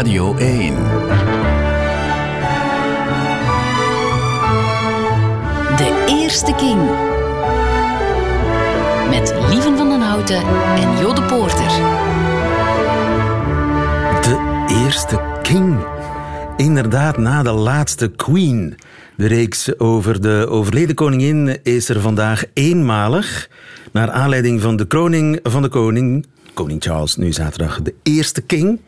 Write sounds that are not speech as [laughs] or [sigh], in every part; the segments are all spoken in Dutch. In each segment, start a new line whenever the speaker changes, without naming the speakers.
Radio 1.
De Eerste King. Met Lieven van den Houten en Jode Poorter.
De eerste king. Inderdaad, na de laatste queen. De reeks over de overleden koningin is er vandaag eenmalig. Naar aanleiding van de kroning van de koning, koning Charles, nu zaterdag de eerste king.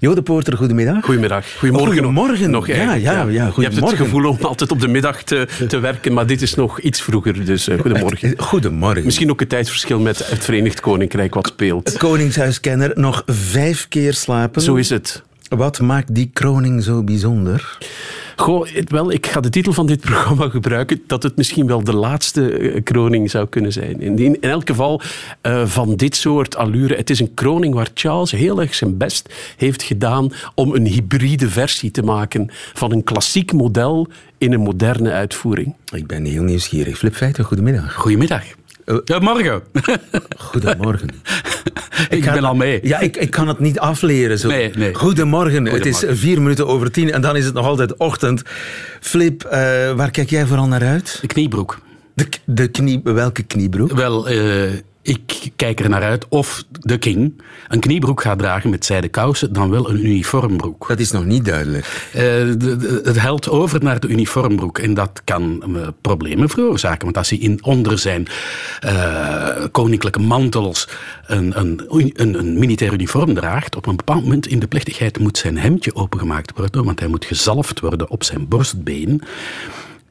Jode Poorter, goedemiddag.
Goedemiddag. Goedemorgen.
Goedemorgen.
Nog
Ja, ja, ja,
Je hebt het gevoel om altijd op de middag te, te werken, maar dit is nog iets vroeger, dus eh, goedemorgen.
Goedemorgen.
Misschien ook het tijdsverschil met het Verenigd Koninkrijk wat speelt.
Koningshuiskenner, nog vijf keer slapen.
Zo is het.
Wat maakt die kroning zo bijzonder?
Goh, wel, ik ga de titel van dit [laughs] programma gebruiken dat het misschien wel de laatste eh, kroning zou kunnen zijn. In, in, in elk geval eh, van dit soort allure. Het is een kroning waar Charles heel erg zijn best heeft gedaan om een hybride versie te maken van een klassiek model in een moderne uitvoering.
Ik ben heel nieuwsgierig. Flip Feiten, goedemiddag.
Goedemiddag. Ja, morgen.
Goedemorgen. [laughs]
ik ben al mee.
Ja, ik, ik kan het niet afleren. Zo.
Nee, nee.
Goedemorgen. Het is
Goedemorgen.
vier minuten over tien en dan is het nog altijd ochtend. Flip, eh, waar kijk jij vooral naar uit?
De kniebroek.
De, de knie, welke kniebroek?
Wel, eh, ik kijk er naar uit of de king een kniebroek gaat dragen met zijden kousen, dan wel een uniformbroek.
Dat is nog niet duidelijk.
Eh, de- de- het helt over naar de uniformbroek. En dat kan eh, problemen veroorzaken. Want als hij in, onder zijn eh, koninklijke mantels een, een, een, een militair uniform draagt, op een bepaald moment in de plechtigheid moet zijn hemdje opengemaakt worden, want hij moet gezalfd worden op zijn borstbeen.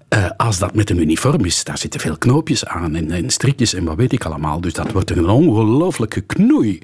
Eh, als dat met een uniform is, daar zitten veel knoopjes aan en, en strikjes en wat weet ik allemaal. Dus dat wordt een ongelooflijke knoei.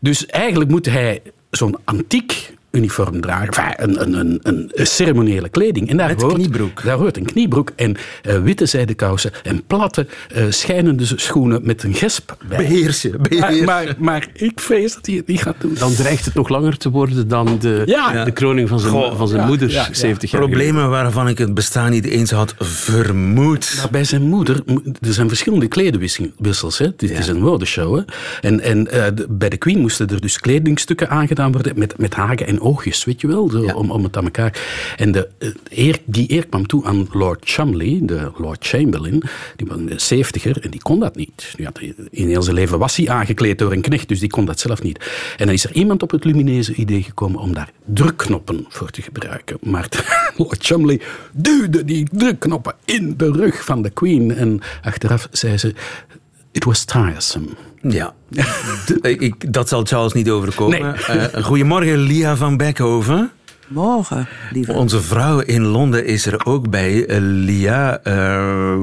Dus eigenlijk moet hij zo'n antiek uniform dragen, enfin, een, een, een, een, ceremoniële kleding. En daar
Met
hoort,
kniebroek.
Daar hoort een kniebroek en eh, witte zijden kousen en platte, eh, schijnende schoenen met een gesp bij.
Beheers je,
Maar,
beheers.
maar, maar ik vrees dat hij het niet gaat doen.
Dan dreigt het nog langer te worden dan de,
Ja.
de kroning van zijn,
Goh,
van zijn
ja,
moeder
ja, ja.
70 jaar geleden.
Problemen waarvan ik het bestaan niet eens had vermoed.
Bij zijn moeder, er zijn verschillende kledenwissels. Hè. Dit is een modeshow. Hè. En, en eh, de- bij de Queen moesten er dus kledingstukken aangedaan worden met, met hagen en oogjes, weet je wel, zo, om, om het aan elkaar. En de, eh, eer, die eer kwam toe aan Lord Cholmondeley, de Lord Chamberlain, die was een zeventiger en die kon dat niet. Die had, in heel zijn leven was hij aangekleed door een knecht, dus die kon dat zelf niet. En dan is er iemand op het lumineuze idee gekomen om daar drukknoppen voor te gebruiken. Maar [laughs] Lord Cholmondeley duwde die drukknoppen in de rug van de Queen. En achteraf zei ze, it was tiresome.
Ja, ik, dat zal Charles niet overkomen.
Nee.
Eh, goedemorgen, Lia van Beckhoven.
Morgen, lieve.
Onze vrouw in Londen is er ook bij. Eh, Lia, eh,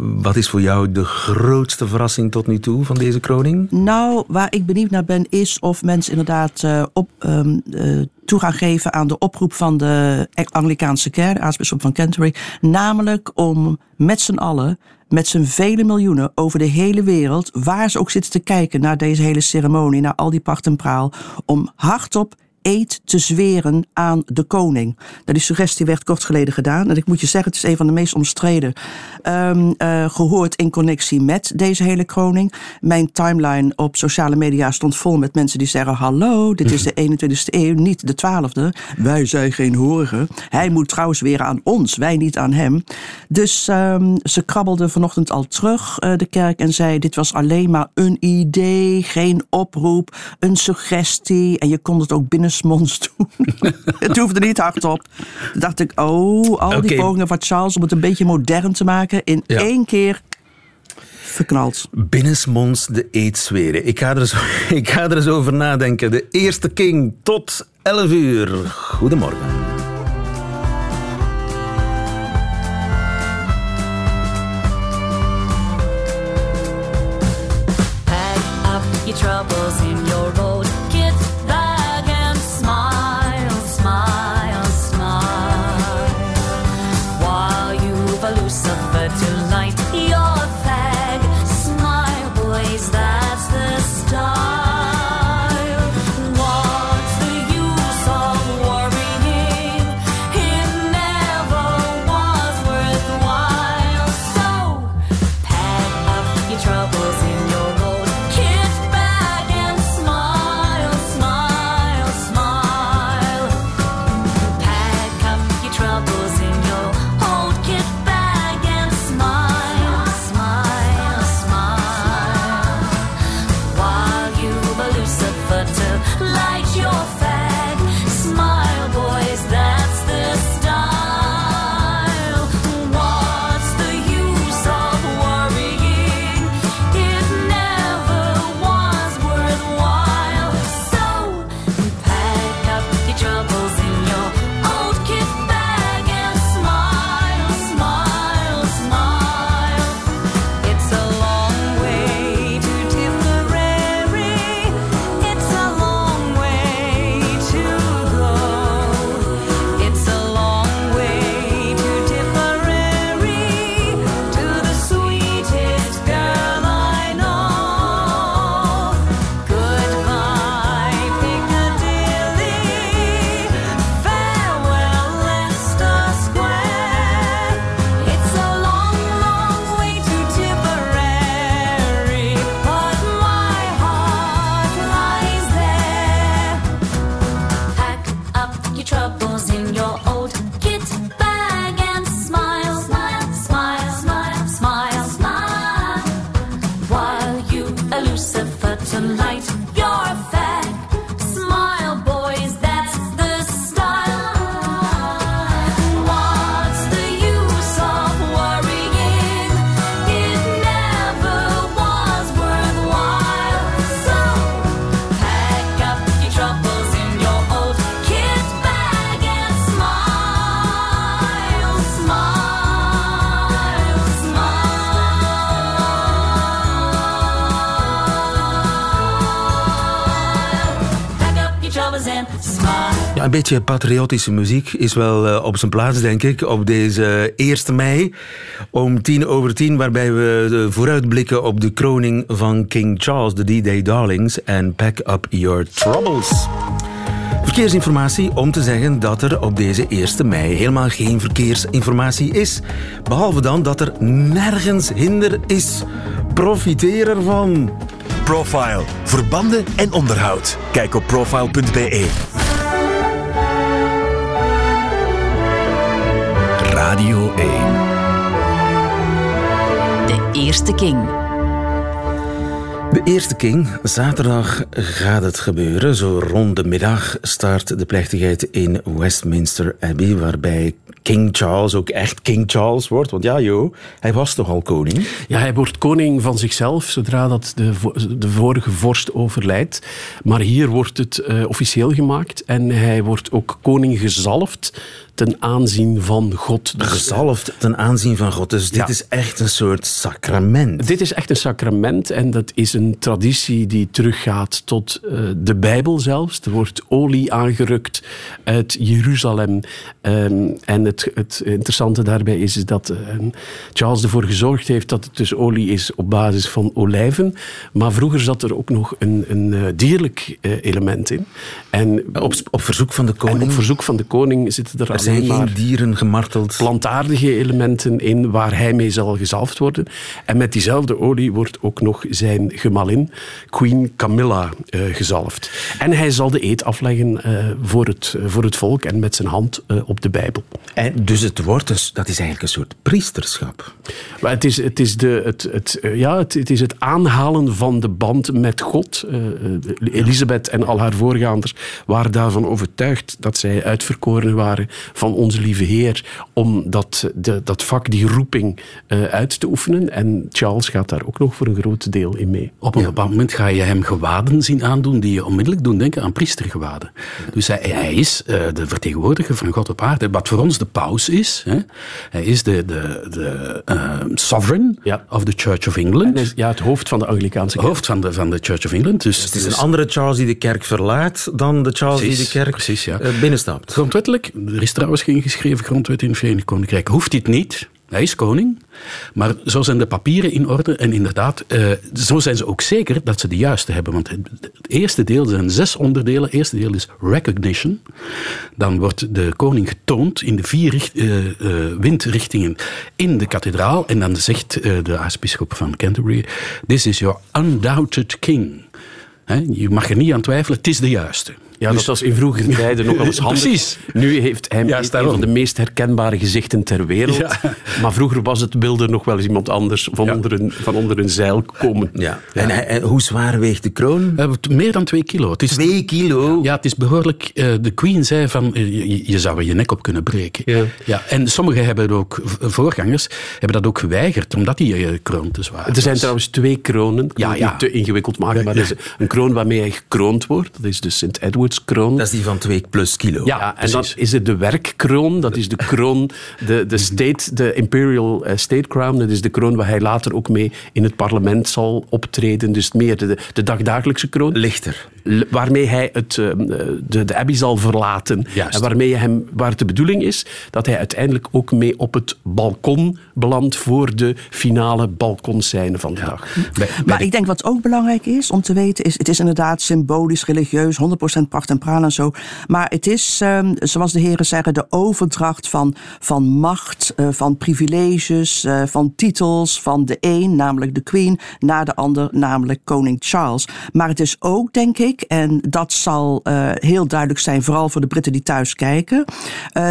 wat is voor jou de grootste verrassing tot nu toe van deze kroning?
Nou, waar ik benieuwd naar ben, is of mensen inderdaad eh, op, ehm, eh, toe gaan geven aan de oproep van de Anglikaanse kerk, aartsbisschop van Canterbury. Namelijk om met z'n allen, met z'n vele miljoenen over de hele wereld, waar ze ook zitten te kijken naar deze hele ceremonie, naar al die pracht en praal, om hardop eed te zweren aan de koning. Nou, die suggestie werd kort geleden gedaan. En ik moet je zeggen, het is een van de meest omstreden ehm, eh, gehoord in connectie met deze hele kroning. Mijn timeline op sociale media stond vol met mensen die zeggen: Hallo, dit is de 21ste eeuw, niet de 12e. Wij zijn geen horigen. Hij moet trouwens weer aan ons, wij niet aan hem. Dus ehm, ze krabbelde vanochtend al terug, eh, de kerk, en zei: Dit was alleen maar een idee, geen oproep, een suggestie. En je kon het ook binnensmonds doen. [laughs] het hoefde niet hardop. Toen dacht ik: Oh, al die pogingen van Charles om het een beetje modern te maken, in
Ja.
één keer verknald.
Binnensmonds de eet zweren. Ik ga, er eens, [laughs] ik ga er eens over nadenken. De eerste king tot 11 uur. Goedemorgen.
Pack up your troubles
Een beetje patriotische muziek is wel eh, op zijn plaats, denk ik, op deze 1 mei om tien over tien, waarbij we eh, vooruitblikken op de kroning van King Charles, de D-Day Darlings, en Pack Up Your Troubles. Verkeersinformatie om te zeggen dat er op deze 1 mei helemaal geen verkeersinformatie is. Behalve dan dat er nergens hinder is. Profiteer ervan.
Profile. Verbanden en onderhoud. Kijk op profile.be. Radio 1.
De eerste King.
De eerste King, zaterdag gaat het gebeuren. Zo rond de middag start de plechtigheid in Westminster Abbey, waarbij King Charles ook echt King Charles wordt. Want ja, joh, hij was toch al koning?
Ja, hij wordt koning van zichzelf zodra dat de, de vorige vorst overlijdt. Maar hier wordt het eh, officieel gemaakt en hij wordt ook koning gezalfd ten aanzien van God. Dus,
Gezalfd ten aanzien van God. Dus dit
Ja.
is echt een soort sacrament.
Dit is echt een sacrament en dat is een traditie die teruggaat tot eh, de Bijbel zelfs. Er wordt olie aangerukt uit Jeruzalem. Ehm, en het, het interessante daarbij is, is dat ehm, Charles ervoor gezorgd heeft dat het dus olie is op basis van olijven. Maar vroeger zat er ook nog een, een eh, dierlijk eh, element in. En
Op, op verzoek van de koning.
op verzoek van de koning zitten er,
er zijn
alleen maar
geen dieren gemarteld.
plantaardige elementen in waar hij mee zal gezalfd worden. En met diezelfde olie wordt ook nog zijn gemalin, Queen Camilla, eh, gezalfd. En hij zal de eed afleggen eh, voor, het, voor het volk en met zijn hand eh, op de Bijbel.
En dus het wordt dus, dat is eigenlijk een soort priesterschap.
Maar het is het, is de, het, het, eh, ja, het, het is het aanhalen van de band met God. Eh, eh, Elisabeth en al haar voorgangers waren daarvan overtuigd dat zij uitverkoren waren van onze lieve Heer om dat, de, dat vak, die roeping, eh, uit te oefenen. En Charles gaat daar ook nog voor een groot deel in mee.
Op een bepaald moment ga je hem gewaden zien aandoen die je onmiddellijk doen denken aan priestergewaden. Dus hij, hij is eh, de vertegenwoordiger van God op aarde. Wat voor ons de paus is. Hè? Hij is de, de, de eh, sovereign
Ja.
of the Church of
En
England.
is, ja, het hoofd van de Anglikaanse kerk.
Hoofd van de, van de Church of England. Dus,
Het is een andere Charles die de kerk verlaat dan de Charles die de kerk
precies, ja.
eh, binnenstapt.
Grondwettelijk, er is trouwens geen geschreven grondwet in het Verenigd Koninkrijk. Hoeft dit niet. Hij is koning. Maar zo zijn de papieren in orde. En inderdaad, eh, zo zijn ze ook zeker dat ze de juiste hebben. Want het, eerste deel zijn zes onderdelen. Het eerste deel is recognition. Dan wordt de koning getoond in de vier eh, eh, windrichtingen in de kathedraal. En dan zegt de aartsbisschop van Canterbury: This is your undoubted king. Je mag er niet aan twijfelen, het is de juiste.
Ja, dat was in vroegere tijden nog wel eens handig.
Precies.
Nu heeft hij
Juist
een
daarom.
van de meest herkenbare gezichten ter wereld.
Ja.
Maar vroeger was het, wilde nog wel eens iemand anders van,
Ja.
onder, een, van onder een zeil komen.
Ja. En, hij- hoe zwaar weegt de kroon?
Eh, meer dan twee kilo. Het is,
Twee kilo.
Ja, het is behoorlijk. eh, de Queen zei van eh, je, je zou er je nek op kunnen breken.
Ja.
Ja, en sommigen hebben ook, voorgangers, hebben dat ook geweigerd, omdat die kroon te zwaar
Er zijn
was.
trouwens twee kronen. Ik
Ja,
het
ja.
niet te ingewikkeld maken, maar er is een kroon waarmee hij gekroond wordt. Dat is de St. Edward's kroon.
Dat is die van 2 plus kilo.
Ja, en dan
precies.
is er de werkkroon. Dat is de kroon, de, de, state, de Imperial eh, State Crown. Dat is de kroon waar hij later ook mee in het parlement zal optreden. Dus meer de, de dagdagelijkse kroon.
Lichter.
Waarmee hij het, eh, de, de abbey zal verlaten.
Juist.
En waarmee hem, waar de bedoeling is dat hij uiteindelijk ook mee op het balkon belandt voor de finale balkonscène van de dag.
Bij- bij
Maar
de-
ik denk wat ook belangrijk is om te weten, is het is inderdaad symbolisch, religieus, 100% pracht en praal en zo. Maar het is, ehm, zoals de heren zeggen, de overdracht van, van macht, eh, van privileges, eh, van titels, van de een, namelijk de queen, naar de ander, namelijk koning Charles. Maar het is ook, denk ik, en dat zal eh, heel duidelijk zijn, vooral voor de Britten die thuis kijken,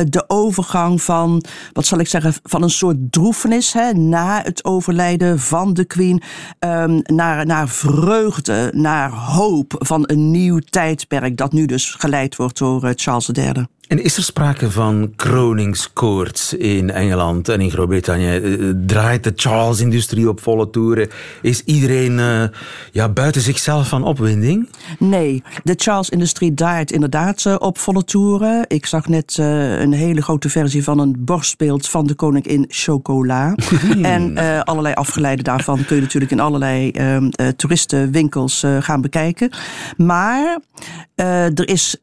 de overgang van, wat zal ik zeggen, van een soort droefenis hè, na het overlijden van de queen ehm, naar, naar vreugde, naar hoop van een nieuw tijdperk dat nu dus geleid wordt door eh, Charles III.
En is er sprake van kroningskoorts in Engeland en in Groot-Brittannië? Eh, Draait de Charles-industrie op volle toeren? Is iedereen eh, ja, buiten zichzelf van opwinding?
Nee, de Charles-industrie draait inderdaad eh, op volle toeren. Ik zag net eh, een hele grote versie van een borstbeeld van de koning in chocola. [laughs] en eh, allerlei afgeleiden daarvan kun je natuurlijk in allerlei ehm, eh, toeristenwinkels eh, gaan bekijken. Maar eh, er is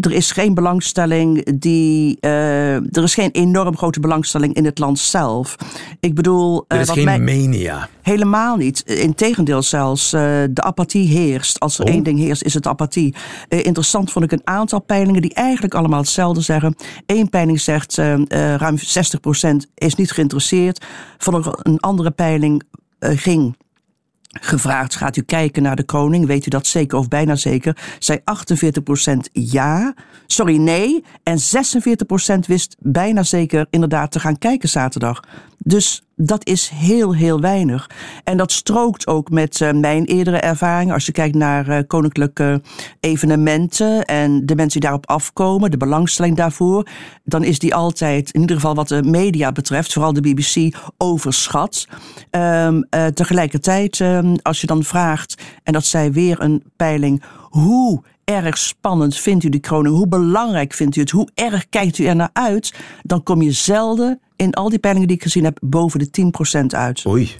er is geen belangstelling die. eh, er is geen enorm grote belangstelling in het land zelf. Ik bedoel.
Er
eh,
is
wat
geen
mij-
mania.
Helemaal niet. Integendeel zelfs. eh, de apathie heerst. Als er
Oh.
één ding heerst, is het apathie. Interessant vond ik een aantal peilingen die eigenlijk allemaal hetzelfde zeggen. Eén peiling zegt ruim 60% is niet geïnteresseerd. Van een- andere peiling ging gevraagd, gaat u kijken naar de koning? Weet u dat zeker of bijna zeker? Zei 48% ja, sorry nee. En 46% wist bijna zeker inderdaad te gaan kijken zaterdag. Dus dat is heel, heel weinig. En dat strookt ook met eh, mijn eerdere ervaring. Als je kijkt naar eh, koninklijke evenementen en de mensen die daarop afkomen, de belangstelling daarvoor, dan is die altijd, in ieder geval wat de media betreft, vooral de BBC, overschat. Ehm, eh, tegelijkertijd, ehm, als je dan vraagt, en dat zei weer een peiling, hoe erg spannend vindt u die kroning? Hoe belangrijk vindt u het? Hoe erg kijkt u er naar uit? Dan kom je zelden in al die peilingen die ik gezien heb boven de 10% uit.
Oei.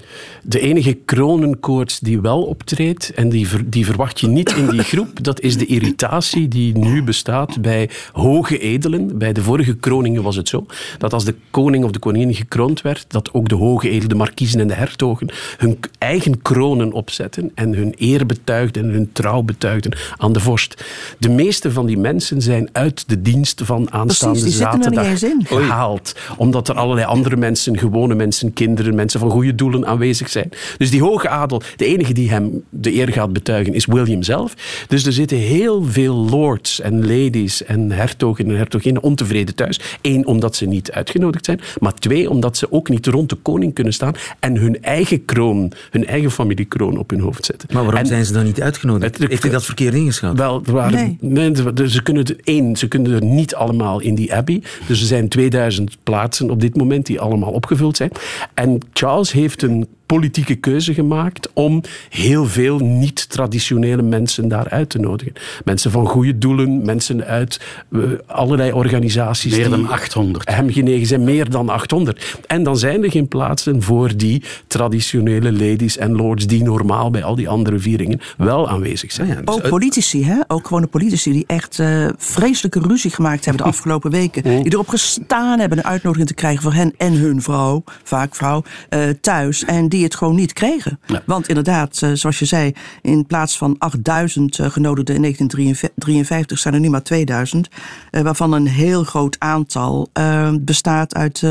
De enige kronenkoorts die wel optreedt, en die, ver- die verwacht je niet in die groep, [laughs] dat is de irritatie die nu bestaat bij hoge edelen. Bij de vorige kroningen was het zo, dat als de koning of de koningin gekroond werd, dat ook de hoge edelen, de markiezen en de hertogen, hun eigen kronen opzetten en hun eer betuigden en hun trouw betuigden aan de vorst. De meeste van die mensen zijn uit de dienst van aanstaande
die er niet
zaterdag
eens in.
gehaald. Omdat er allerlei andere mensen, gewone mensen, kinderen, mensen van goede doelen aanwezig zijn. Dus die hoge adel, de enige die hem de eer gaat betuigen, is William zelf. Dus er zitten heel veel lords en ladies en hertogen en hertoginnen ontevreden thuis. Eén, omdat ze niet uitgenodigd zijn. Maar twee, omdat ze ook niet rond de koning kunnen staan en hun eigen kroon, hun eigen familiekroon op hun hoofd zetten.
Maar waarom
En-
zijn ze dan niet uitgenodigd?
Het-
Heeft hij dat verkeerd ingeschat?
wel, er waren,
Nee.
nee, ze kunnen er één, ze kunnen er niet allemaal in die abbey. Dus er zijn 2000 plaatsen op dit moment die allemaal opgevuld zijn. En Charles heeft een politieke keuze gemaakt om heel veel niet-traditionele mensen daar uit te nodigen. Mensen van goede doelen, mensen uit eh, allerlei organisaties.
Meer dan 800.
Hem genegen zijn, meer dan 800. En dan zijn er geen plaatsen voor die traditionele ladies en lords die normaal bij al die andere vieringen wel aanwezig zijn.
Ja, dus
Ook politici, hè? ook gewone politici die echt eh, vreselijke ruzie gemaakt hebben de [laughs] afgelopen weken. Die erop gestaan hebben een uitnodiging te krijgen voor hen en hun vrouw, vaak vrouw, eh, thuis. En die het gewoon niet kregen.
Ja.
Want inderdaad, eh, zoals je zei, in plaats van 8000 eh, genodigden in 1953 zijn er nu maar 2000. eh, waarvan een heel groot aantal bestaat uit...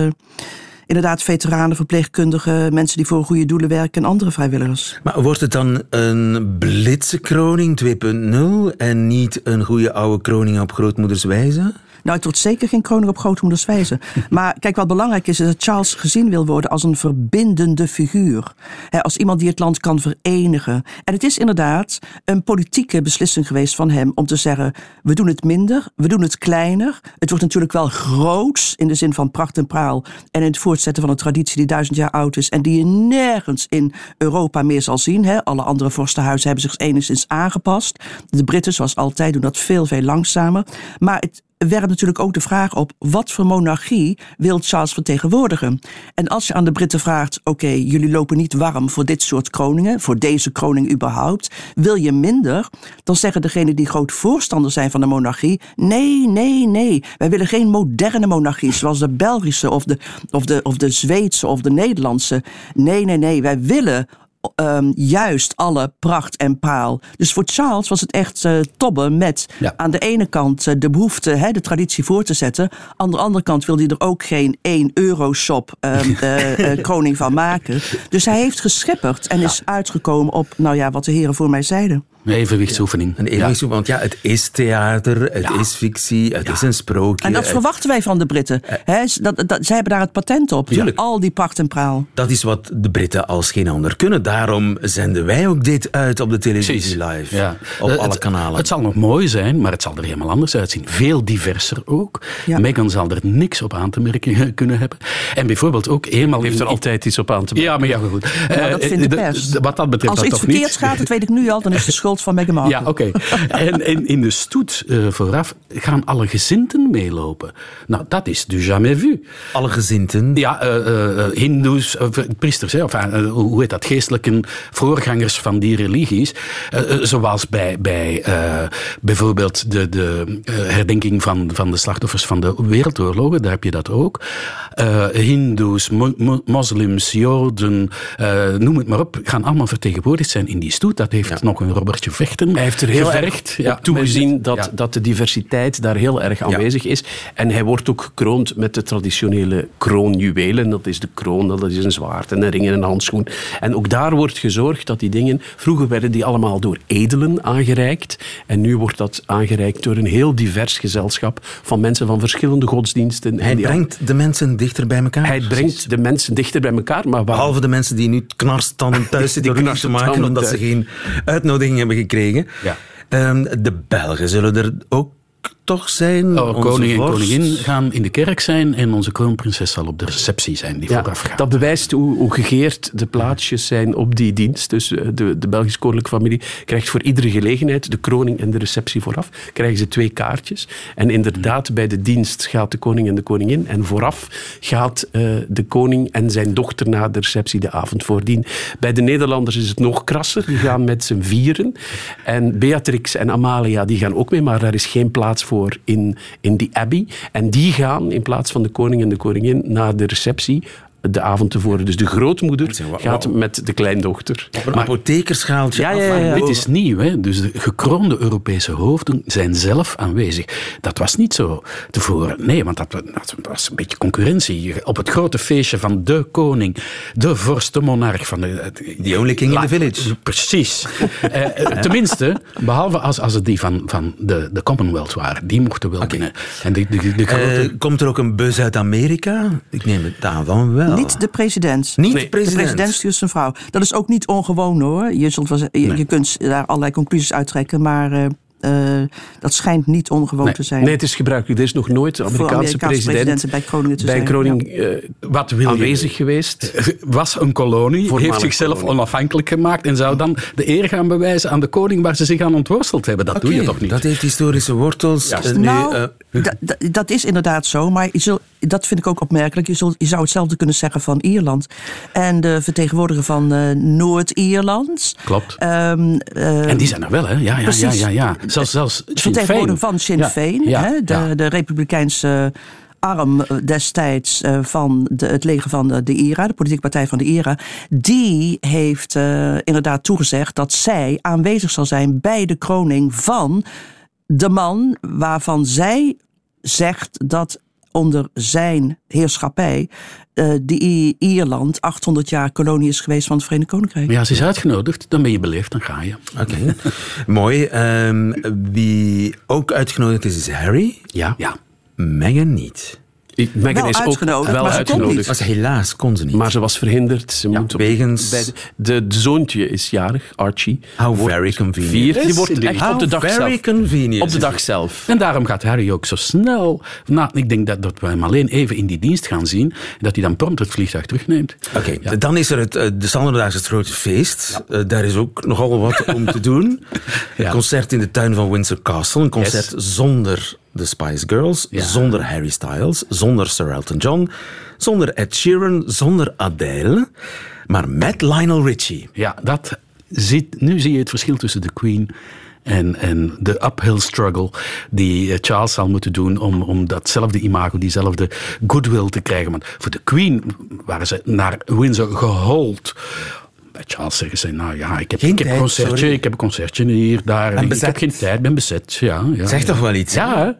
inderdaad veteranen, verpleegkundigen, mensen die voor goede doelen werken en andere vrijwilligers.
Maar wordt het dan een blitse kroning 2.0 en niet een goede oude kroning op grootmoeders wijze?
Nou, het wordt zeker geen kroning op grootmoeders wijze. [laughs] Maar kijk, wat belangrijk is, is dat Charles gezien wil worden als een verbindende figuur. Hè, als iemand die het land kan verenigen. En het is inderdaad een politieke beslissing geweest van hem om te zeggen: we doen het minder, we doen het kleiner. Het wordt natuurlijk wel groots in de zin van pracht en praal. En in het voortzetten van een traditie die duizend jaar oud is en die je nergens in Europa meer zal zien. Alle andere vorstenhuizen hebben zich enigszins aangepast. De Britten, zoals altijd, doen dat veel, veel langzamer. Maar het werpt natuurlijk ook de vraag op: wat voor monarchie wil Charles vertegenwoordigen? En als je aan de Britten vraagt: oké, jullie lopen niet warm voor dit soort kroningen, voor deze kroning überhaupt, wil je minder? Dan zeggen degenen die groot voorstander zijn van de monarchie: nee, nee, nee, wij willen geen moderne monarchie zoals de Belgische of de, of de, of de Zweedse of de Nederlandse. Nee, nee, nee, wij willen ehm, juist alle pracht en paal. Dus voor Charles was het echt eh, tobben met
Ja.
aan de ene kant eh, de behoefte hè, de traditie voor te zetten. Aan de andere kant wilde hij er ook geen 1 euro shop [laughs] eh, kroning van maken. Dus hij heeft geschepperd en is uitgekomen op, nou ja, wat de heren voor mij zeiden.
Een evenwichtsoefening.
Een evenwicht, want ja, het is theater, het is fictie, het is een sprookje.
En dat
het-
verwachten wij van de Britten. Hè, dat, dat, zij hebben daar het patent op.
Tuurlijk.
Al die pracht en praal.
Dat is wat de Britten als geen ander kunnen. Daarom zenden wij ook dit uit op de televisie
Precies.
live.
Ja.
Op
Eh,
alle kanalen.
Het zal nog mooi zijn, maar het zal er helemaal anders uitzien. Veel diverser ook.
Ja.
Meghan zal er niks op aan te merken kunnen hebben. En bijvoorbeeld ook eenmaal...
Heeft er
in-
altijd iets op aan te maken.
Ja, maar ja, goed.
Ja, dat
Eh,
vindt de pers.
wat dat betreft
Als
dat
iets
toch niet.
verkeerds gaat, dat weet ik nu al, dan is het de [laughs] schuld van Meghan Markle.
Ja, oké. En, en in de stoet eh, vooraf gaan alle gezinten meelopen. Nou, dat is du jamais vu.
Alle gezinten.
Ja, eh, eh, eh, hindoes, priesters, hè, of, hoe heet dat, geestelijke voorgangers van die religies. Zoals bij, bij eh, bijvoorbeeld de, de herdenking van, van de slachtoffers van de wereldoorlogen, daar heb je dat ook. Eh, hindoes, mo- mo- moslims, joden, eh, noem het maar op, gaan allemaal vertegenwoordigd zijn in die stoet. Dat heeft nog een Robertje Vechten
Hij heeft er heel
gevergd.
erg op toegezien dat,
Ja.
dat de diversiteit daar heel erg aanwezig is. En hij wordt ook gekroond met de traditionele kroonjuwelen. Dat is de kroon, dat is een zwaard en een ring en een handschoen. En ook daar wordt gezorgd dat die dingen... Vroeger werden die allemaal door edelen aangereikt. En nu wordt dat aangereikt door een heel divers gezelschap van mensen van verschillende godsdiensten. En
Hij
die
brengt de mensen dichter bij elkaar.
hij brengt de mensen dichter bij elkaar, maar waar,
Behalve de mensen die nu knarstanden thuis [laughs] zitten
Die
te maken omdat ze geen uitnodiging hebben gekregen.
Ja.
Ehm, de Belgen zullen er ook toch zijn.
Oh,
Onze
koning en
vorst.
koningin gaan in de kerk zijn en onze kroonprinses zal op de receptie zijn die
Ja,
vooraf gaat.
dat bewijst hoe, hoe gegeerd de plaatsjes zijn op die dienst. Dus eh, de, de Belgische koninklijke familie krijgt voor iedere gelegenheid, de kroning en de receptie vooraf, krijgen ze twee kaartjes. En inderdaad, bij de dienst gaat de koning en de koningin. En vooraf gaat eh, de koning en zijn dochter na de receptie de avond voordien. Bij de Nederlanders is het nog krasser. Die gaan met z'n vieren. En Beatrix en Amalia die gaan ook mee, maar daar is geen plaats voor in, in die abbey. En die gaan in plaats van de koning en de koningin naar de receptie de avond tevoren. Dus de grootmoeder gaat met de kleindochter.
Op een apothekerschaaltje.
Ja, ja, ja, ja.
Dit is nieuw, hè? dus de gekroonde Europese hoofden zijn zelf aanwezig. Dat was niet zo tevoren. Nee, want dat, dat was een beetje concurrentie. Op het grote feestje van de koning, de vorst, de monarch van de...
The only king in the village.
Precies. Eh, [laughs] eh, tenminste, behalve als, als het die van, van de, de Commonwealth waren. Die mochten wel binnen. En de, de, de grote...
Eh, komt er ook een bus uit Amerika? Ik neem het aan van wel.
Niet de president.
Niet
Nee.
de president.
De president stuurt zijn vrouw. Dat is ook niet ongewoon hoor. Je, zult wel, je, je kunt daar allerlei conclusies uittrekken, maar eh, eh, dat schijnt niet ongewoon
Nee.
te zijn.
Nee, het is gebruikelijk. Er is nog nooit een
Voor
Amerikaanse,
Amerikaanse
president
presidenten bij kroningen te
bij
zijn,
kroning eh,
Wat wil je?
aanwezig geweest. [laughs]
was een kolonie, heeft zichzelf
kolonie.
onafhankelijk gemaakt en zou dan de eer gaan bewijzen aan de koning waar ze zich aan ontworsteld hebben. Dat doe je toch niet?
Dat heeft historische wortels.
Ja.
Eh, nu,
nou, da- da- dat is inderdaad zo, maar je zult, dat vind ik ook opmerkelijk. Je, zult, je zou hetzelfde kunnen zeggen van Ierland. En de vertegenwoordiger van eh, Noord-Ierland.
Klopt.
Ehm, eh,
En die zijn er wel, hè? Ja, ja, ja,
Precies.
ja. ja. Zelfs, zelfs Sinn
vertegenwoordiger van Sinn Féin,
ja,
hè, de, de republikeinse arm eh, destijds eh, van de, het leger van de, de IRA, de politieke partij van de IRA, die heeft inderdaad toegezegd dat zij aanwezig zal zijn bij de kroning van de man waarvan zij zegt dat onder zijn heerschappij eh, die Ierland 800 jaar kolonie is geweest van het Verenigd Koninkrijk.
Ja, ze is uitgenodigd, dan ben je beleefd, dan ga je.
Oké, [laughs] mooi. Ehm, wie ook uitgenodigd is, is Harry.
Ja. ja.
Meghan niet.
Meghan
Wel
is ook
uitgenodigd,
wel
maar ze kon
uitgenodigd.
niet.
Was helaas kon ze niet.
Maar ze was verhinderd. Ze moet op-
wegens-
bij de, de, de zoontje is jarig, Archie.
How very convenient.
Vier. Die wordt echt
How
op de dag
very
zelf.
convenient.
Op de dag zelf.
En daarom gaat Harry ook zo snel. Nou, ik denk dat, dat we hem alleen even in die dienst gaan zien. En dat hij dan prompt het vliegtuig terugneemt.
Oké, dan is er het, eh, de standaarddaagse het grote feest. Eh, daar is ook nogal wat om te doen. [laughs]
Ja.
Concert in de tuin van Windsor Castle. Een concert zonder de Spice Girls,
Ja.
zonder Harry Styles, zonder Sir Elton John, zonder Ed Sheeran, zonder Adele, maar met Lionel Richie.
Ja, dat ziet, nu zie je het verschil tussen de Queen en, en de uphill struggle die eh, Charles zal moeten doen om, om datzelfde imago, diezelfde goodwill te krijgen. Want voor de Queen waren ze naar Windsor gehold. Bij Charles zeggen ze, nou ja, ik heb,
Geen
ik heb een
tijd,
concertje,
sorry.
ik heb een concertje hier, daar. Ik heb geen tijd, ben bezet. Ja, ja,
Zeg
ja.
toch wel iets?
Ja, hè?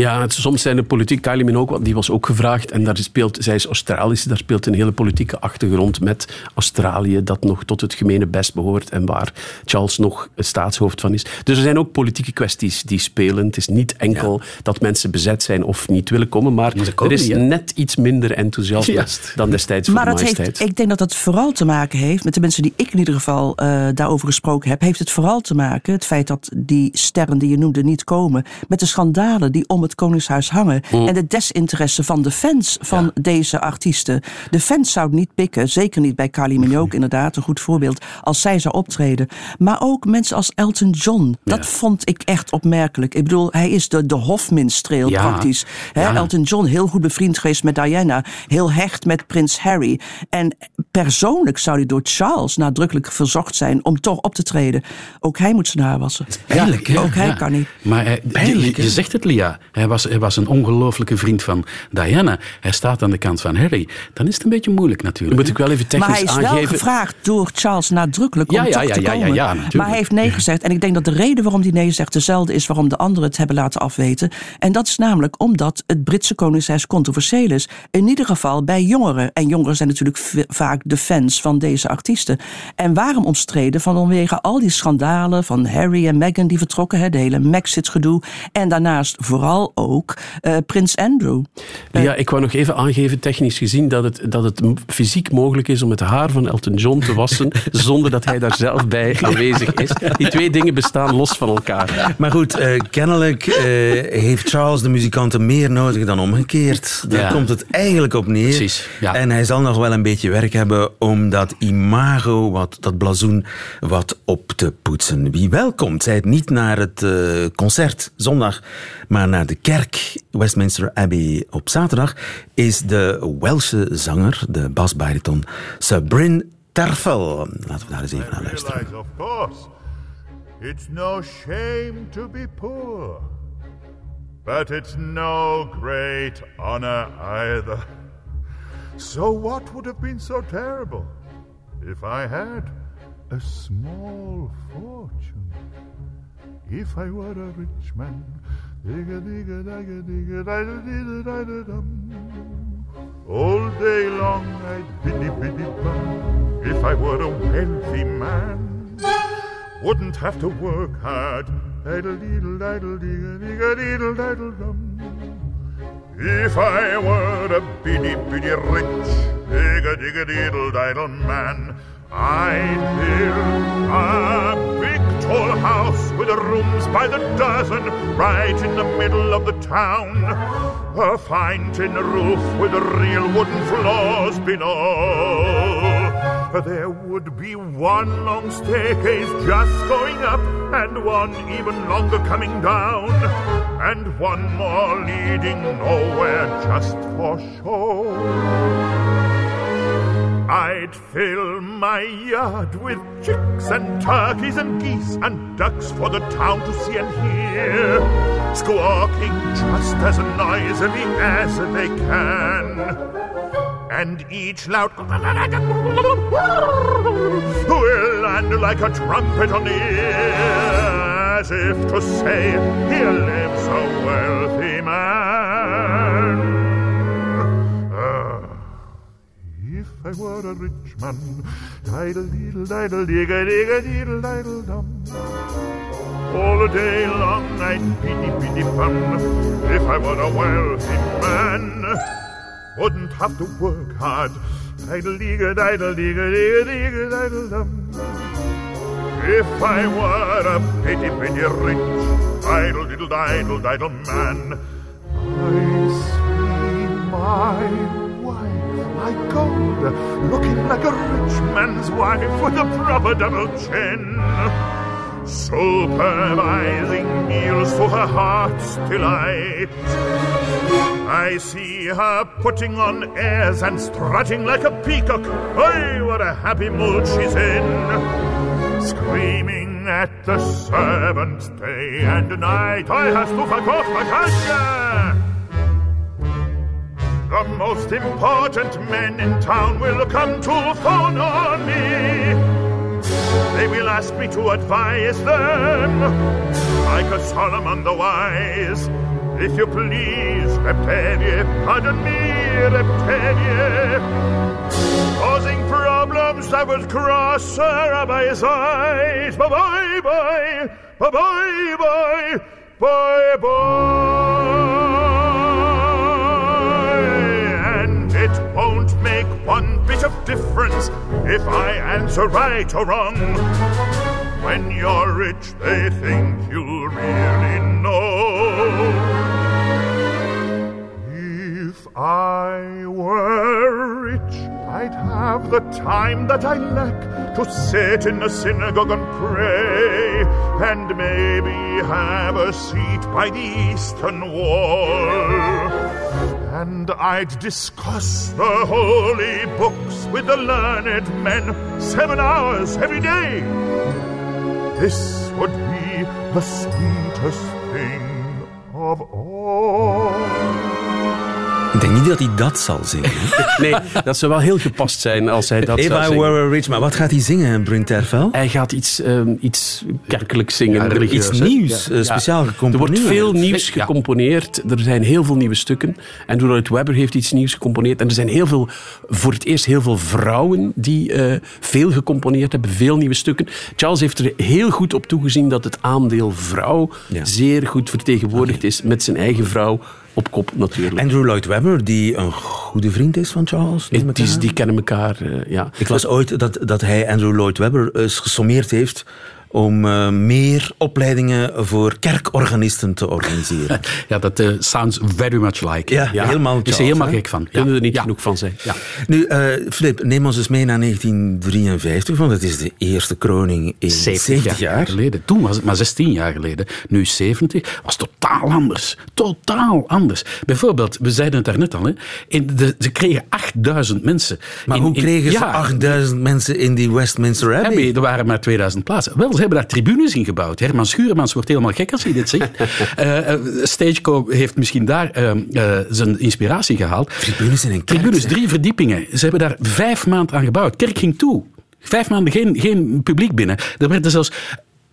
Ja, het- soms zijn de politiek, Kylie Minogue, die was ook gevraagd. En daar speelt, zij is Australisch, daar speelt een hele politieke achtergrond met Australië, dat nog tot het gemene best behoort en waar Charles nog het staatshoofd van is. Dus er zijn ook politieke kwesties die spelen. Het is niet enkel dat mensen bezet zijn of niet willen komen, maar er is
niet,
net iets minder enthousiasme dan destijds voor
Maar
de
dat
majesteit.
heeft, ik denk dat dat vooral te maken heeft, met de mensen die ik in ieder geval eh, daarover gesproken heb, heeft het vooral te maken, het feit dat die sterren die je noemde niet komen, met de schandalen die om het Koningshuis hangen en de desinteresse van de fans van deze artiesten. De fans zouden niet pikken, zeker niet bij Kylie Minogue, inderdaad, een goed voorbeeld, als zij zou optreden. Maar ook mensen als Elton John, dat vond ik echt opmerkelijk. Ik bedoel, hij is de, de hofminstreel
Ja.
praktisch. Elton John, heel goed bevriend geweest met Diana. Heel hecht met prins Harry. En persoonlijk zou hij door Charles nadrukkelijk verzocht zijn om toch op te treden. Ook hij moet zijn haar wassen.
Pijnlijk, hè?
Ook hij kan niet.
Maar hij,
Pijnlijk,
je, je zegt het, Lia. Hij was, hij was een ongelooflijke vriend van Diana. Hij staat aan de kant van Harry. Dan is het een beetje moeilijk natuurlijk.
moet ik wel even
Maar
technisch
hij is wel
aangeven.
gevraagd door Charles nadrukkelijk
Ja,
om
ja, ja,
te
ja, ja,
komen.
ja, natuurlijk.
maar hij heeft nee gezegd. En ik denk dat de reden waarom hij nee zegt dezelfde is waarom de anderen het hebben laten afweten. En dat is namelijk omdat het Britse Koningshuis controversieel is. In ieder geval bij jongeren. En jongeren zijn natuurlijk vaak de fans van deze artiesten. En waarom omstreden? Vanwege al die schandalen van Harry en Meghan die vertrokken. Hè, de hele Maxit-gedoe. En daarnaast vooral ook eh, prins Andrew.
Ja, ik wou nog even aangeven, technisch gezien, dat het, dat het fysiek mogelijk is om het haar van Elton John te wassen [laughs] zonder dat hij daar zelf bij aanwezig is. Die twee dingen bestaan los van elkaar.
Maar goed, eh, kennelijk eh, heeft Charles de muzikanten meer nodig dan omgekeerd. Daar
Ja.
komt het eigenlijk op neer.
Precies, ja.
En hij zal nog wel een beetje werk hebben om dat imago, wat, dat blazoen, wat op te poetsen. Wie wel komt, zij het niet naar het eh, concert zondag, maar naar de kerk Westminster Abbey op zaterdag, is de Welse zanger, de basbariton Sabrin Terfel. Laten we daar eens even naar luisteren.
realize, of course, it's no shame to be poor. But it's no great honor either. So what would have been so terrible if I had a small fortune? If I were a rich man, All day long I'd biddy biddy bum. If I were a wealthy man, wouldn't have to work hard. If I were a biddy biddy rich, digga digga diddle diddle man, I'd build a big tall house with rooms by the dozen right in the middle of the town. A fine tin roof with real wooden floors below. There would be one long staircase just going up, and one even longer coming down, and one more leading nowhere just for show. I'd fill my yard with chicks and turkeys and geese and ducks for the town to see and hear, squawking just as noisily as they can. And each loud will land like a trumpet on the ear, as if to say, Here lives a wealthy man. I were a rich man. Diddle deedle diddle digga digga deedle diddle dum. All day long I'd pity pity pum if I were a wealthy man. Wouldn't have to work hard. Diddle digga diddle digga digga digga diddle dum. If I were a pity pity rich, idle diddle diddle diddle man, I see my my looking like a rich man's wife with a proper double chin. Supervising meals for her heart's delight. I see her putting on airs and strutting like a peacock. Hey, what a happy mood she's in screaming at the servants day and night. I have to off my cash. The most important men in town will come to phone on me. They will ask me to advise them, like a Solomon the Wise. If you please, Reptanie, pardon me, Reptanie causing problems that would cross her rabbi's eyes. Bye bye bye, bye bye bye, bye bye. Won't make one bit of difference if I answer right or wrong. When you're rich, they think you really know. If I were rich, I'd have the time that I lack to sit in the synagogue and pray, and maybe have a seat by the eastern wall. And I'd discuss the holy books with the learned men seven hours every day. This would be the sweetest thing of all.
Ik denk niet dat hij dat zal zingen. [laughs]
Nee, dat zou wel heel gepast zijn als hij dat
If
zou
I
zingen.
were a rich man. Wat gaat hij zingen, Brent Tervel?
Hij gaat iets, ehm, iets kerkelijks zingen.
Ja,
Er-
religieus,
Iets nieuws, eh,
Ja.
speciaal
Er
gecomponeerd.
wordt veel nieuws
Ja.
gecomponeerd. Er zijn heel veel nieuwe stukken. En Lloyd Webber heeft iets nieuws gecomponeerd. En er zijn heel veel, voor het eerst heel veel vrouwen die eh, veel gecomponeerd hebben. Veel nieuwe stukken. Charles heeft er heel goed op toegezien dat het aandeel vrouw
Ja.
zeer goed vertegenwoordigd is. Met zijn eigen vrouw op kop natuurlijk.
Andrew Lloyd Webber, die een goede vriend is van Charles. aan.
die kennen elkaar, eh, ja.
Ik las ooit dat, dat hij Andrew Lloyd Webber eens gesommeerd heeft om eh, meer opleidingen voor kerkorganisten te organiseren. [laughs]
Ja, dat eh, sounds very much like.
Ja, helemaal
Ik is er helemaal gek van.
Kunnen
ja.
er niet
ja.
genoeg van zijn.
Ja.
Nu, eh Filip, neem ons eens mee naar 1953, want het is de eerste kroning in 70, jaar.
geleden. Toen was het maar 16 jaar geleden. Nu 70. Was totaal anders. Totaal anders. Bijvoorbeeld, we zeiden het daarnet al. Hè, in de, ze kregen 8000 mensen.
Maar
in-
hoe
in-
kregen ze
ja,
8000 mensen in die Westminster Abbey?
Abbey, er waren maar 2000 plaatsen. Wel, ze hebben daar tribunes in gebouwd. Herman Schuurmans wordt helemaal gek als hij dit zegt. [laughs] Eh, eh, Stageco heeft misschien daar eh, zijn inspiratie gehaald.
Tribunes in een kerk,
Tribunes, drie verdiepingen. Ze hebben daar vijf maanden aan gebouwd. Kerk ging toe. Vijf maanden geen, geen publiek binnen. Er werden zelfs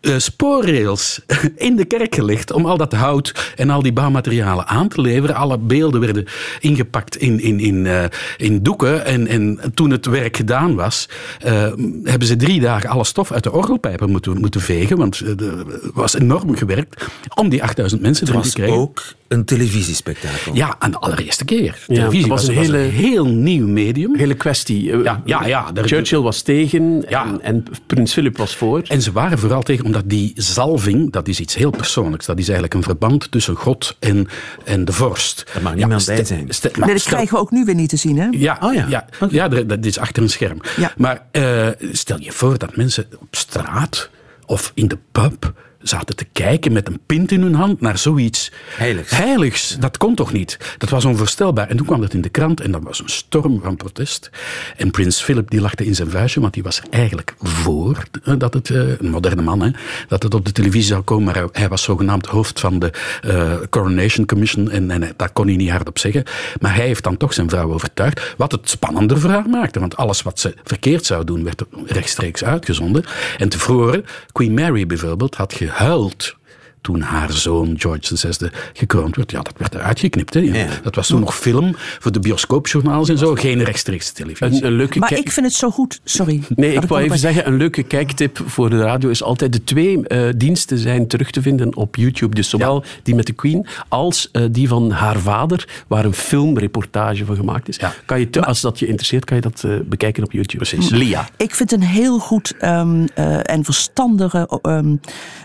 eh, spoorrails [laughs] in de kerk gelegd om al dat hout en al die bouwmaterialen aan te leveren. Alle beelden werden ingepakt in, in, in, eh, in doeken. En, en toen het werk gedaan was, eh, hebben ze drie dagen alle stof uit de orgelpijpen moeten, moeten vegen. Want er was enorm gewerkt om die 8000 mensen erin te krijgen.
ook een televisiespektakel.
Ja, aan de allereerste keer.
Ja,
Televisie
dat was
was,
een
was
hele-
een heel nieuw medium.
Hele kwestie. Eh,
Ja, ja, ja, daar-
Churchill was tegen
Ja.
en, en prins Philip was voor.
En ze waren vooral tegen, omdat die zalving, dat is iets heel persoonlijks. Dat is eigenlijk een verband tussen God en, en de vorst.
Daar mag niemand bij zijn.
maar
dat krijgen we ook nu weer niet te zien, hè?
ja,
Oh ja.
ja. ja, dat, dat is achter een scherm.
Ja.
Maar eh, stel je voor dat mensen op straat of in de pub zaten te kijken met een pint in hun hand naar zoiets
Heiligs.
heiligs. Dat kon toch niet? Dat was onvoorstelbaar. En toen kwam dat in de krant en dat was een storm van protest. En prins Philip die lachte in zijn vuistje, want die was er eigenlijk voor eh, dat het, eh, een moderne man, hè, dat het op de televisie zou komen. Maar hij, was zogenaamd hoofd van de eh, Coronation Commission en, en dat kon hij niet hardop zeggen. Maar hij heeft dan toch zijn vrouw overtuigd, wat het spannender voor haar maakte. Want alles wat ze verkeerd zou doen, werd rechtstreeks uitgezonden. En tevoren, Queen Mary bijvoorbeeld, had huilt. Toen haar zoon George VI gekroond werd. Ja, dat werd eruit geknipt. Hè.
Ja.
Dat was toen nog film voor de bioscoopjournaals en zo. Geen rechtstreeks televisie.
Een, een leuke
Maar ik vind het zo goed. Sorry.
Nee, ik wou even zeggen, een leuke kijktip voor de radio is altijd de twee eh, diensten zijn terug te vinden op YouTube. Dus zowel die met de Queen als eh, die van haar vader, waar een filmreportage van gemaakt is.
Ja.
Kan je te- als dat je interesseert, kan je dat eh, bekijken op YouTube. Precies. Lia.
Ik vind het een heel goed ehm, eh, en verstandige ehm,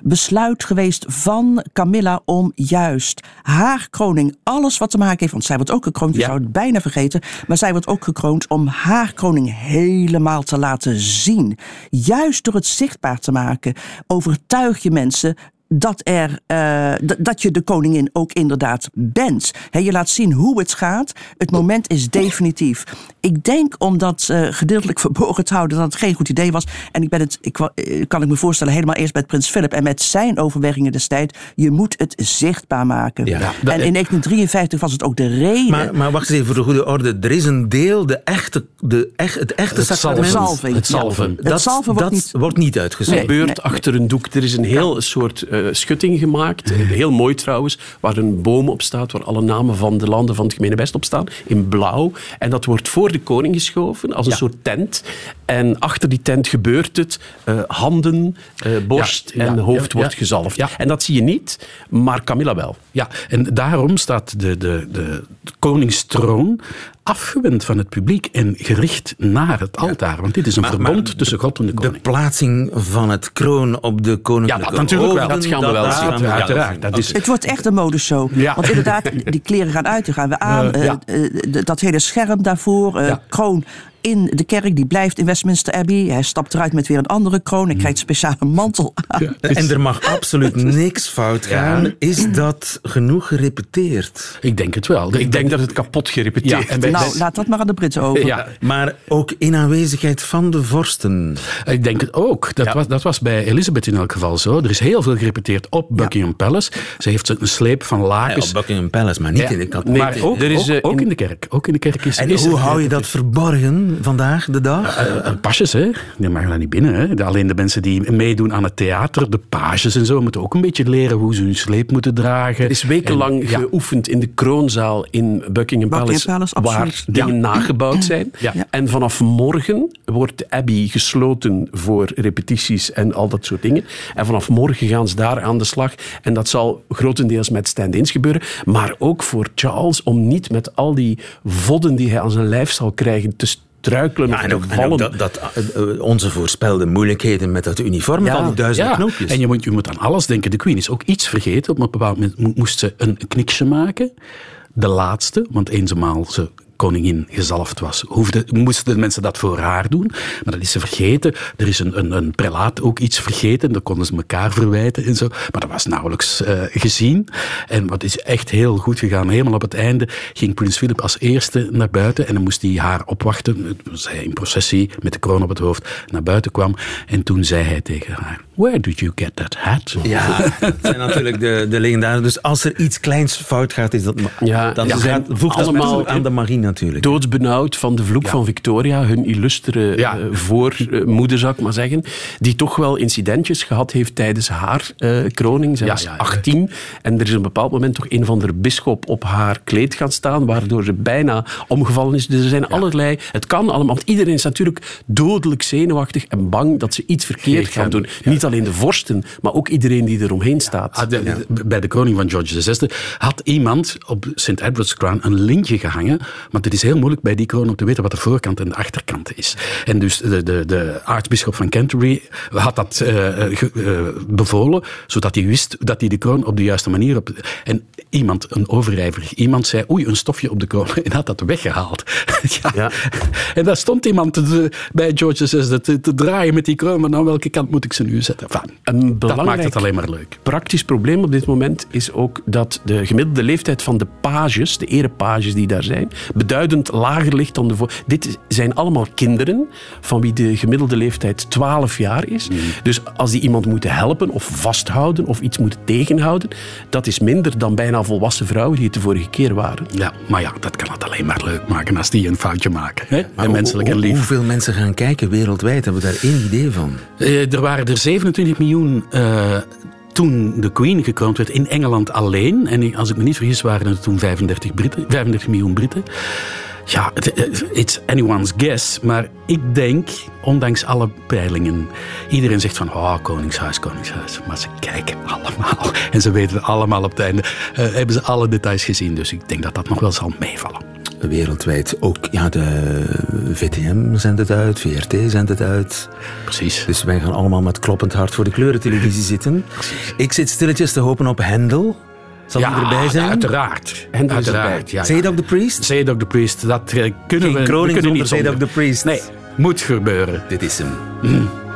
besluit geweest van Camilla om juist haar kroning, alles wat te maken heeft, want zij wordt ook gekroond, je
Ja.
zou het bijna vergeten, maar zij wordt ook gekroond om haar kroning helemaal te laten zien. Juist door het zichtbaar te maken, overtuig je mensen dat, er, eh, dat je de koningin ook inderdaad bent. Hè, je laat zien hoe het gaat. Het moment is definitief. Ik denk om dat eh, gedeeltelijk verborgen te houden dat het geen goed idee was. En ik ben het, ik, eh, kan ik me voorstellen, helemaal eerst met Prins Philip en met zijn overwegingen destijds. Je moet het zichtbaar maken.
Ja.
Dat-
en in 1953 was het ook de reden.
Maar, maar wacht eens even voor de goede orde. Er is een deel, de echte, de echt, het echte
Het
sacrament.
zalving.
Het zalven.
Het
Dat,
zalven wordt
dat
niet-
wordt niet uitgezonden.
Nee.
gebeurt achter een doek. Er is een heel soort schutting gemaakt, eh, heel mooi trouwens, waar een boom op staat, waar alle namen van de landen van het gemene best op staan, in blauw. En dat wordt voor de koning geschoven, als een soort tent. En achter die tent gebeurt het. eh, handen, eh, borst
Ja, ja,
en hoofd wordt gezalfd. En dat zie je niet, maar Camilla wel.
Ja, en daarom staat de, de, de koningstroon afgewend van het publiek en gericht naar het altaar. Want dit is een
Maar-
verbond
maar
tussen God en de
De
koning.
plaatsing van het kroon op de koninklijke
Ja, dat natuurlijk wel.
Dat gaan we wel zien.
Uiteraard, dat is-
Het wordt echt een modeshow.
Ja.
Want inderdaad, die kleren gaan uit, die gaan we aan.
Eh, ja.
eh, dat hele scherm daarvoor. eh,
Ja.
Kroon in de kerk, die blijft in Westminster Abbey. Hij stapt eruit met weer een andere kroon. Hij krijgt een speciale mantel aan.
En er mag absoluut [laughs] niks fout gaan. Is dat genoeg gerepeteerd?
Ik denk het wel.
Ik denk dat het kapot gerepeteerd
Ja, en bij-
Nou, laat dat maar aan de Britten over.
Ja,
Maar ook in aanwezigheid van de vorsten.
ik denk het ook. Dat,
Ja.
was, dat was bij Elizabeth in elk geval zo. Er is heel veel gerepeteerd op Buckingham Palace. Ze heeft een sleep van
Ja,
lakens.
op Buckingham Palace, maar niet
Ja.
in de kat.
Nee,
maar ook,
er is,
ook,
eh,
ook
in-
de kerk. Ook in de kerk is,
En
is
hoe hou je dat verborgen vandaag de dag?
Eh, pasjes, hè? Die mogen daar niet binnen. Hè? De- Alleen de mensen die meedoen aan het theater, de pages en zo, moeten ook een beetje leren hoe ze hun sleep moeten dragen.
Er is wekenlang
En- ja.
geoefend in de kroonzaal in Buckingham Palace,
Palace,
waar
absoluut.
dingen nagebouwd zijn.
Ja. Ja.
En vanaf morgen wordt de Abbey gesloten voor repetities en al dat soort dingen. En vanaf morgen gaan ze daar aan de slag. En dat zal grotendeels met stand-ins gebeuren. Maar ook voor Charles om niet met al die vodden die hij aan zijn lijf zal krijgen te struikelen
Ja, en ook, en
vallen.
ook dat, dat, eh, eh, onze voorspelde moeilijkheden met dat uniform
Ja.
van die duizend
Ja,
knoopjes.
en je moet, je moet aan alles denken. De Queen is ook iets vergeten. Op een bepaald moment mo- moest ze een kniksje maken. De laatste, want eenmaal ze koningin gezalfd was, hoefde, moesten de mensen dat voor haar doen. Maar dat is ze vergeten. Er is een, een, een prelaat ook iets vergeten. Dat konden ze elkaar verwijten en zo. Maar dat was nauwelijks eh, gezien. En wat is echt heel goed gegaan. Helemaal op het einde ging prins Philip als eerste naar buiten. En dan moest hij haar opwachten. Zij in processie met de kroon op het hoofd naar buiten kwam. En toen zei hij tegen haar: Where did you get that hat?
Ja, dat zijn natuurlijk de, de legendaren. Dus als er iets kleins fout gaat, is dat,
Ja,
dan
ja.
gaat- voegt dat
allemaal
aan de magie natuurlijk.
doodsbenauwd van de vloek van Victoria, hun illustere
Ja.
eh, voormoeder, zou ik maar zeggen, die toch wel incidentjes gehad heeft tijdens haar eh, kroning. Zij was
ja, ja.
18 en er is op een bepaald moment toch een van de bisschop op haar kleed gaan staan, waardoor ze bijna omgevallen is. Dus er zijn allerlei... Het kan allemaal, want iedereen is natuurlijk dodelijk zenuwachtig en bang dat ze iets verkeerd gaan doen. Niet alleen de vorsten, maar ook iedereen die eromheen staat.
Ah, de- de- Bij de koning van George VI had iemand op St. Edward's Crown een lintje gehangen. Want het is heel moeilijk bij die kroon om te weten wat de voorkant en de achterkant is. En dus de, de, de aartsbisschop van Canterbury had dat eh, ge- eh, bevolen, zodat hij wist dat hij de kroon op de juiste manier... Op, en iemand, een overijverig iemand, zei oei, een stofje op de kroon [laughs] en had dat weggehaald. [laughs] ja.
Ja.
En daar stond iemand bij George VI te, te draaien met die kroon, maar aan welke kant moet ik ze nu zetten? Enfin,
Een
dat maakt het alleen maar leuk.
praktisch probleem op dit moment is ook dat de gemiddelde leeftijd van de pages, de erepages die daar zijn, beduidend lager ligt dan de voor. Dit zijn allemaal kinderen van wie de gemiddelde leeftijd 12 jaar is. Dus als die iemand moeten helpen of vasthouden of iets moeten tegenhouden, dat is minder dan bijna volwassen vrouwen die het de vorige keer waren.
Ja, maar ja, dat kan het alleen maar leuk maken als die een foutje maken. Hè?
Maar
en menselijk en lief.
Hoeveel mensen gaan kijken wereldwijd? Hebben we daar één idee van?
Eh, er waren er 27 miljoen eh, toen de Queen gekroond werd in Engeland alleen, en als ik me niet vergis waren er toen 35, Britten, 35 miljoen Britten. Ja, it's anyone's guess, maar ik denk, ondanks alle peilingen, iedereen zegt van, oh, koningshuis, koningshuis. Maar ze kijken allemaal [laughs] en ze weten allemaal op het einde, eh, hebben ze alle details gezien. Dus ik denk dat dat nog wel zal meevallen.
Wereldwijd ook. Ja, de VTM zendt het uit, VRT zendt het uit.
Precies.
Dus wij gaan allemaal met kloppend hart voor de kleurentelevisie [laughs] zitten. Ik zit stilletjes te hopen op Hendel. Zal hij erbij zijn?
uiteraard.
En er is
uiteraard.
erbij.
Ja, ja.
The Priest?
Zadok the Priest, dat eh, kunnen
Geen
we, we kunnen niet
zonder Zadok
zonder.
the Priest.
Nee, moet gebeuren.
Dit is hem.
Thank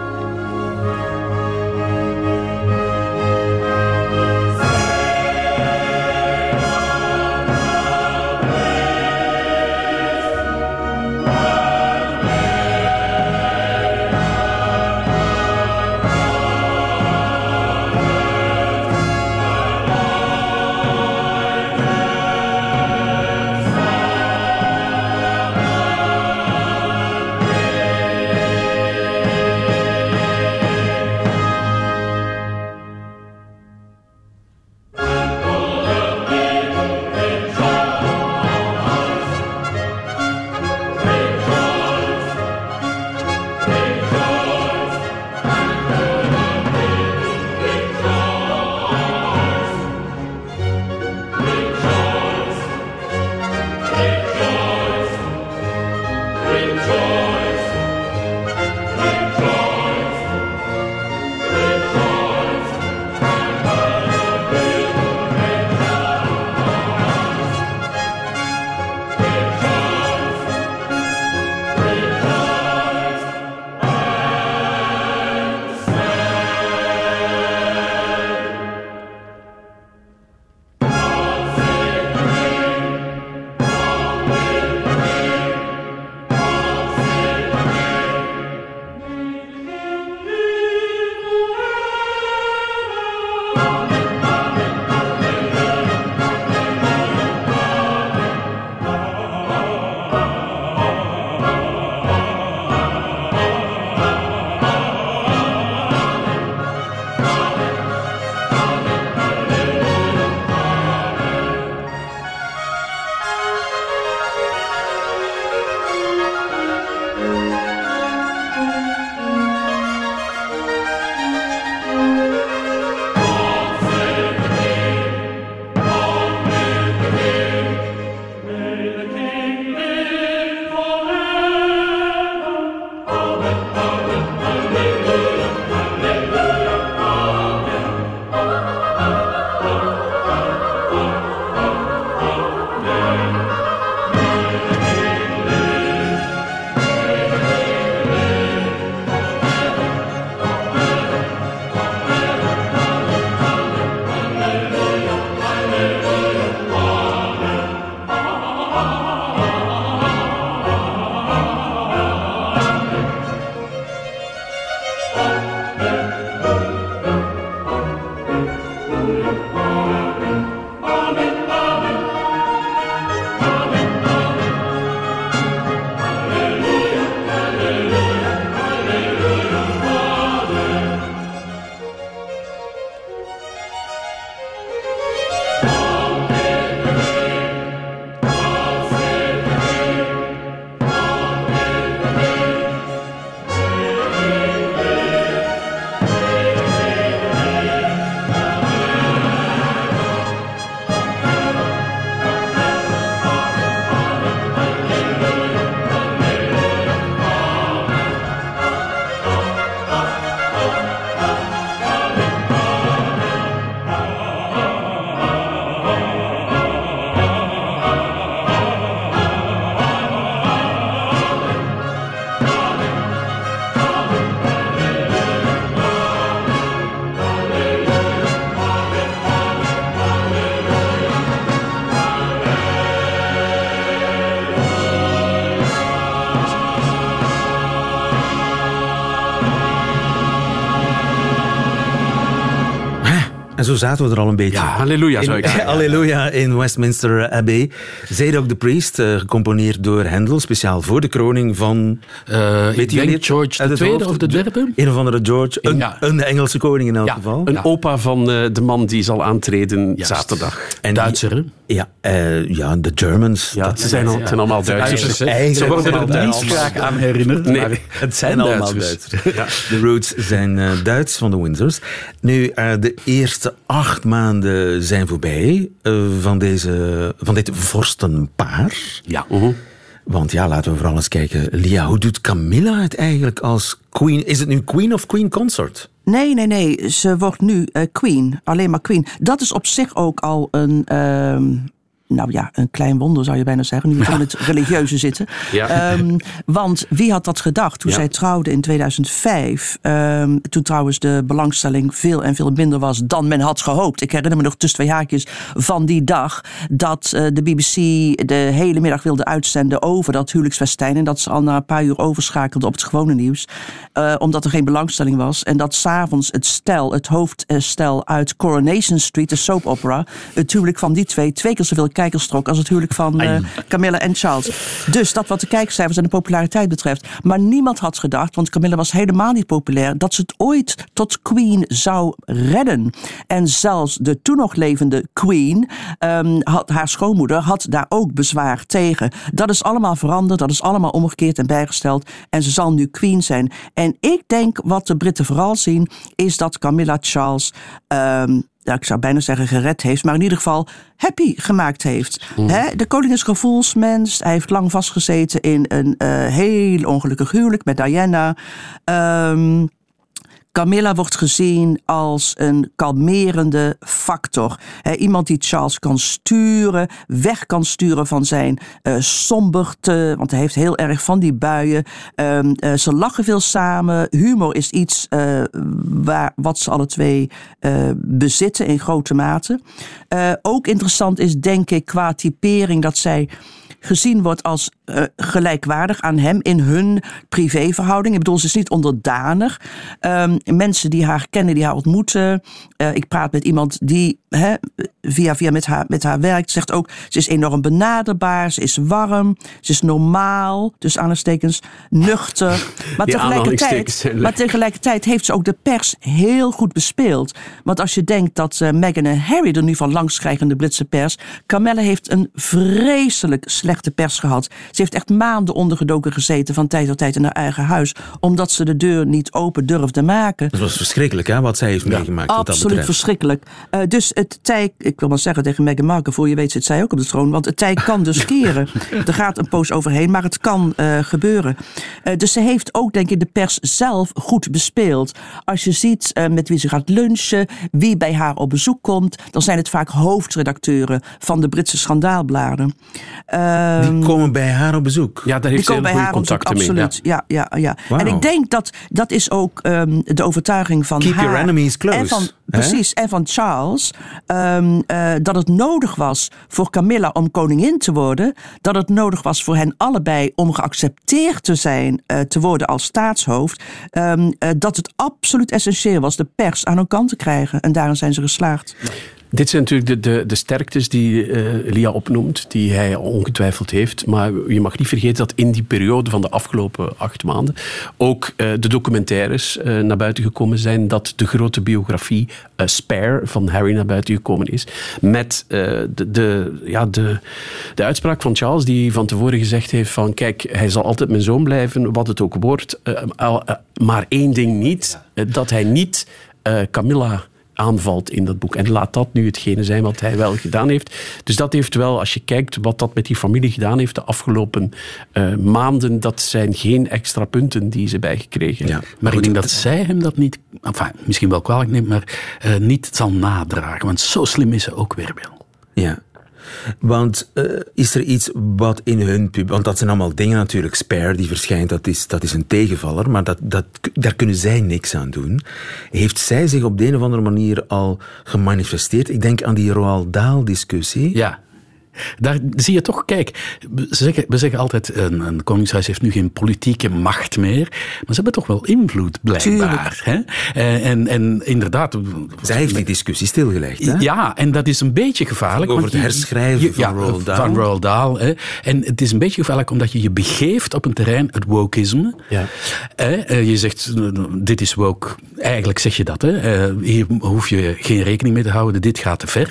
En zo zaten we er al een beetje.
Ja, halleluja zou ik
In-
zeggen. [laughs]
Halleluja in Westminster Abbey. Zadok the Priest, eh, gecomponeerd door Handel, speciaal voor de kroning van...
Eh, denk
het?
George de tweede of de derde?
Een of andere George. Een,
Ja.
een Engelse koning in elk
Ja.
geval.
Een opa van eh, de man die zal aantreden
Juist.
zaterdag.
En die-
Duitser, hè?
Ja, eh, ja, de Germans.
Ja,
dat
ze zijn, al, het zijn allemaal Duitsers.
Ze worden er niet graag aan herinnerd.
Nee.
maar [laughs]
Het zijn allemaal Duitsers. De roots zijn eh, Duits van de Windsors. Nu, eh, de eerste acht maanden zijn voorbij van, deze, van dit vorstenpaar.
Ja.
Want ja, laten we vooral eens kijken. Lia, hoe doet Camilla het eigenlijk als queen? Is het nu queen of queen consort?
Nee, nee, nee. Ze wordt nu eh, queen. Alleen maar queen. Dat is op zich ook al een. ehm, nou ja, een klein wonder zou je bijna zeggen. Nu we [laughs] in het religieuze zitten.
Ja.
Ehm, want wie had dat gedacht toen
Ja.
zij trouwde in 2005? ehm, toen trouwens de belangstelling veel en veel minder was dan men had gehoopt. Ik herinner me nog tussen twee haakjes van die dag. dat eh, de BBC de hele middag wilde uitzenden over dat huwelijksfestijn. En dat ze al na een paar uur overschakelde op het gewone nieuws. eh, omdat er geen belangstelling was. En dat s'avonds het stel, het hoofdstel uit Coronation Street, de soap opera. het huwelijk van die twee twee keer zoveel kijkers trok als het huwelijk van eh, Camilla en Charles. Dus dat wat de kijkcijfers en de populariteit betreft. Maar niemand had gedacht, want Camilla was helemaal niet populair, dat ze het ooit tot queen zou redden. En zelfs de toen nog levende queen, ehm, had, haar schoonmoeder, had daar ook bezwaar tegen. Dat is allemaal veranderd, dat is allemaal omgekeerd en bijgesteld. En ze zal nu queen zijn. En ik denk wat de Britten vooral zien, is dat Camilla Charles. ehm, ja, ik zou bijna zeggen gered heeft, maar in ieder geval happy gemaakt heeft. Hè, de koning is gevoelsmens. Hij heeft lang vastgezeten in een eh, heel ongelukkig huwelijk met Diana. Ehm Camilla wordt gezien als een kalmerende factor. Iemand die Charles kan sturen, weg kan sturen van zijn eh, somberte. Want hij heeft heel erg van die buien. Ehm, eh, ze lachen veel samen. Humor is iets eh, waar, wat ze alle twee bezitten in grote mate. Ook interessant is, denk ik, qua typering dat zij gezien wordt als eh, gelijkwaardig aan hem in hun privéverhouding. Ik bedoel, ze is niet onderdanig. Ehm, mensen die haar kennen, die haar ontmoeten. eh, ik praat met iemand die hè, via via met haar, met haar werkt. Zegt ook, ze is enorm benaderbaar. Ze is warm. Ze is normaal. Dus aanstekens nuchter. [laughs] Maar
aanhalingstekens
tegelijkertijd, maar tegelijkertijd heeft ze ook de pers heel goed bespeeld. Want als je denkt dat eh, Meghan en Harry er nu van langs krijgen in de Britse pers. Camilla heeft een vreselijk slechte pers gehad. Ze heeft echt maanden ondergedoken gezeten van tijd tot tijd in haar eigen huis. Omdat ze de deur niet open durfde maken.
Dat was verschrikkelijk, hè, wat zij heeft meegemaakt. wat dat
Absoluut verschrikkelijk. Eh, dus het tij, ik wil maar zeggen tegen Meghan Markle, voor je weet zit zij ook op de troon, want het tij kan dus [laughs] keren. er gaat een poos overheen, maar het kan eh, gebeuren. Eh, dus ze heeft ook, denk ik, de pers zelf goed bespeeld. Als je ziet met wie ze gaat lunchen, wie bij haar op bezoek komt, dan zijn het vaak hoofdredacteuren van de Britse schandaalbladen.
Die komen bij haar op bezoek.
Ja, daar
die
heeft ze
komen bij
hele
haar
goede contacten mee.
absoluut. Ja, ja, ja. En ik denk dat dat is ook ehm, de overtuiging van
Keep
haar.
your enemies close,
En van, precies, en van Charles. ehm, eh, dat het nodig was voor Camilla om koningin te worden. Dat het nodig was voor hen allebei om geaccepteerd te zijn, eh, te worden als staatshoofd. ehm, eh, dat het absoluut essentieel was de pers aan hun kant te krijgen. En daarin zijn ze geslaagd.
Dit zijn natuurlijk de, de, de sterktes die eh, Lia opnoemt, die hij ongetwijfeld heeft. Maar je mag niet vergeten dat in die periode van de afgelopen acht maanden ook eh, de documentaires eh, naar buiten gekomen zijn. Dat de grote biografie Spare van Harry naar buiten gekomen is. Met de, de, ja, de, de uitspraak van Charles, die van tevoren gezegd heeft van kijk, hij zal altijd mijn zoon blijven, wat het ook wordt. maar één ding niet, dat hij niet Camilla aanvalt in dat boek. En laat dat nu hetgene zijn wat hij wel gedaan heeft. Dus dat heeft wel, als je kijkt wat dat met die familie gedaan heeft de afgelopen eh, maanden, dat zijn geen extra punten die ze bijgekregen
Ja.
hebben.
Maar ik denk dat zij hem dat niet, enfin, misschien wel kwalijk neemt, maar eh, niet zal nadragen. Want zo slim is ze ook weer wel.
Ja. Want eh, is er iets wat in hun pub... Want dat zijn allemaal dingen natuurlijk. Spare, die verschijnt, dat is, dat is een tegenvaller. Maar dat, dat, daar kunnen zij niks aan doen. Heeft zij zich op de een of andere manier al gemanifesteerd? Ik denk aan die Roald Dahl-discussie.
Ja, daar zie je toch, kijk, we zeggen, we zeggen altijd, een, een koningshuis heeft nu geen politieke macht meer, maar ze hebben toch wel invloed, blijkbaar. Hè? Eh, En, en inderdaad...
Zij heeft die discussie stilgelegd. Hè?
Ja, en dat is een beetje gevaarlijk.
Over het herschrijven
je-
van
ja,
Roald Dahl.
Van Roald Dahl. Hè. En het is een beetje gevaarlijk omdat je je begeeft op een terrein, het wokeisme.
Ja.
Hè, eh, je zegt, eh, dit is woke. Eigenlijk zeg je dat. Hè. Eh, Hier hoef je geen rekening mee te houden. Dit gaat te ver.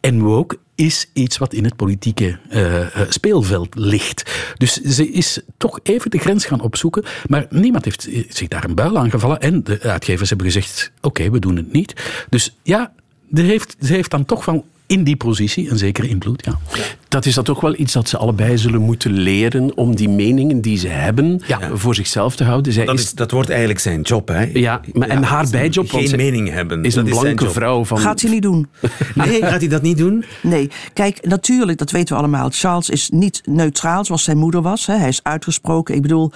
En woke is iets wat in het politieke eh, eh, speelveld ligt. Dus ze is toch even de grens gaan opzoeken. Maar niemand heeft eh, zich daar een buil aan gevallen. En de uitgevers hebben gezegd, oké, we doen het niet. Dus ja, heeft, ze heeft dan toch wel in die positie een zekere invloed. Ja.
Dat is dan toch wel iets dat ze allebei zullen moeten leren om die meningen die ze hebben
Ja.
voor zichzelf te houden. Zij
Dat,
is,
dat wordt eigenlijk zijn job. Hè?
ja, maar, en haar bijjob,
Geen mening hebben.
is
dat
een blanke vrouw van...
Gaat hij niet doen. [laughs]
Nee, gaat hij dat niet doen?
Nee, kijk, natuurlijk, dat weten we allemaal. Charles is niet neutraal zoals zijn moeder was. Hè. Hij is uitgesproken. Ik bedoel,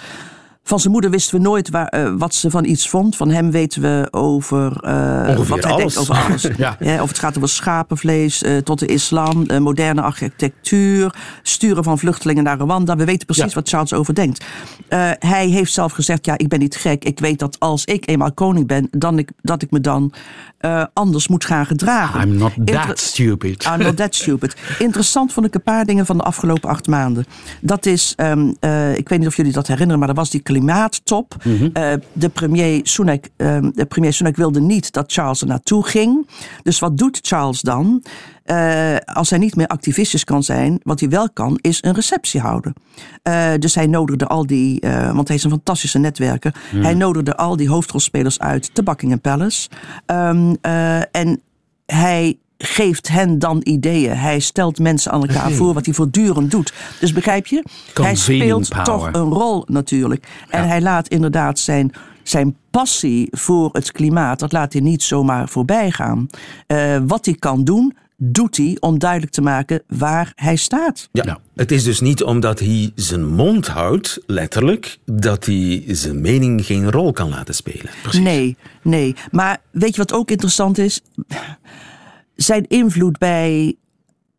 van zijn moeder wisten we nooit waar, eh, wat ze van iets vond. Van hem weten we over eh, wat hij
alles.
denkt over alles. [laughs]
Ja.
of het gaat over schapenvlees, eh, tot de islam, moderne architectuur, sturen van vluchtelingen naar Rwanda. We weten precies
Ja.
wat Charles over denkt. Hij heeft zelf gezegd, ja, ik ben niet gek. Ik weet dat als ik eenmaal koning ben, dan ik, dat ik me dan anders moet gaan gedragen.
I'm not
Inter-
that stupid.
I'm not that stupid. [laughs] Interessant vond ik een paar dingen van de afgelopen acht maanden. Dat is, ehm, eh, ik weet niet of jullie dat herinneren, maar er was die klimaattop. Eh, de, premier Sunak, ehm, de premier Sunak wilde niet dat Charles er naartoe ging. Dus wat doet Charles dan? Eh, als hij niet meer activistisch kan zijn, wat hij wel kan, is een receptie houden. Eh, dus hij nodigde al die, want hij is een fantastische netwerker. Hij nodigde al die hoofdrolspelers uit te Buckingham Palace. Ehm, eh, en hij geeft hen dan ideeën. Hij stelt mensen aan elkaar voor wat hij voortdurend doet. Dus begrijp je? Hij speelt
power.
toch een rol natuurlijk. En hij laat inderdaad zijn, zijn passie voor het klimaat, dat laat hij niet zomaar voorbij gaan. Eh, wat hij kan doen, doet hij om duidelijk te maken waar hij staat.
Ja.
Ja.
Het is dus niet omdat hij zijn mond houdt, letterlijk, dat hij zijn mening geen rol kan laten spelen.
Nee, nee. Maar weet je wat ook interessant is? Zijn invloed bij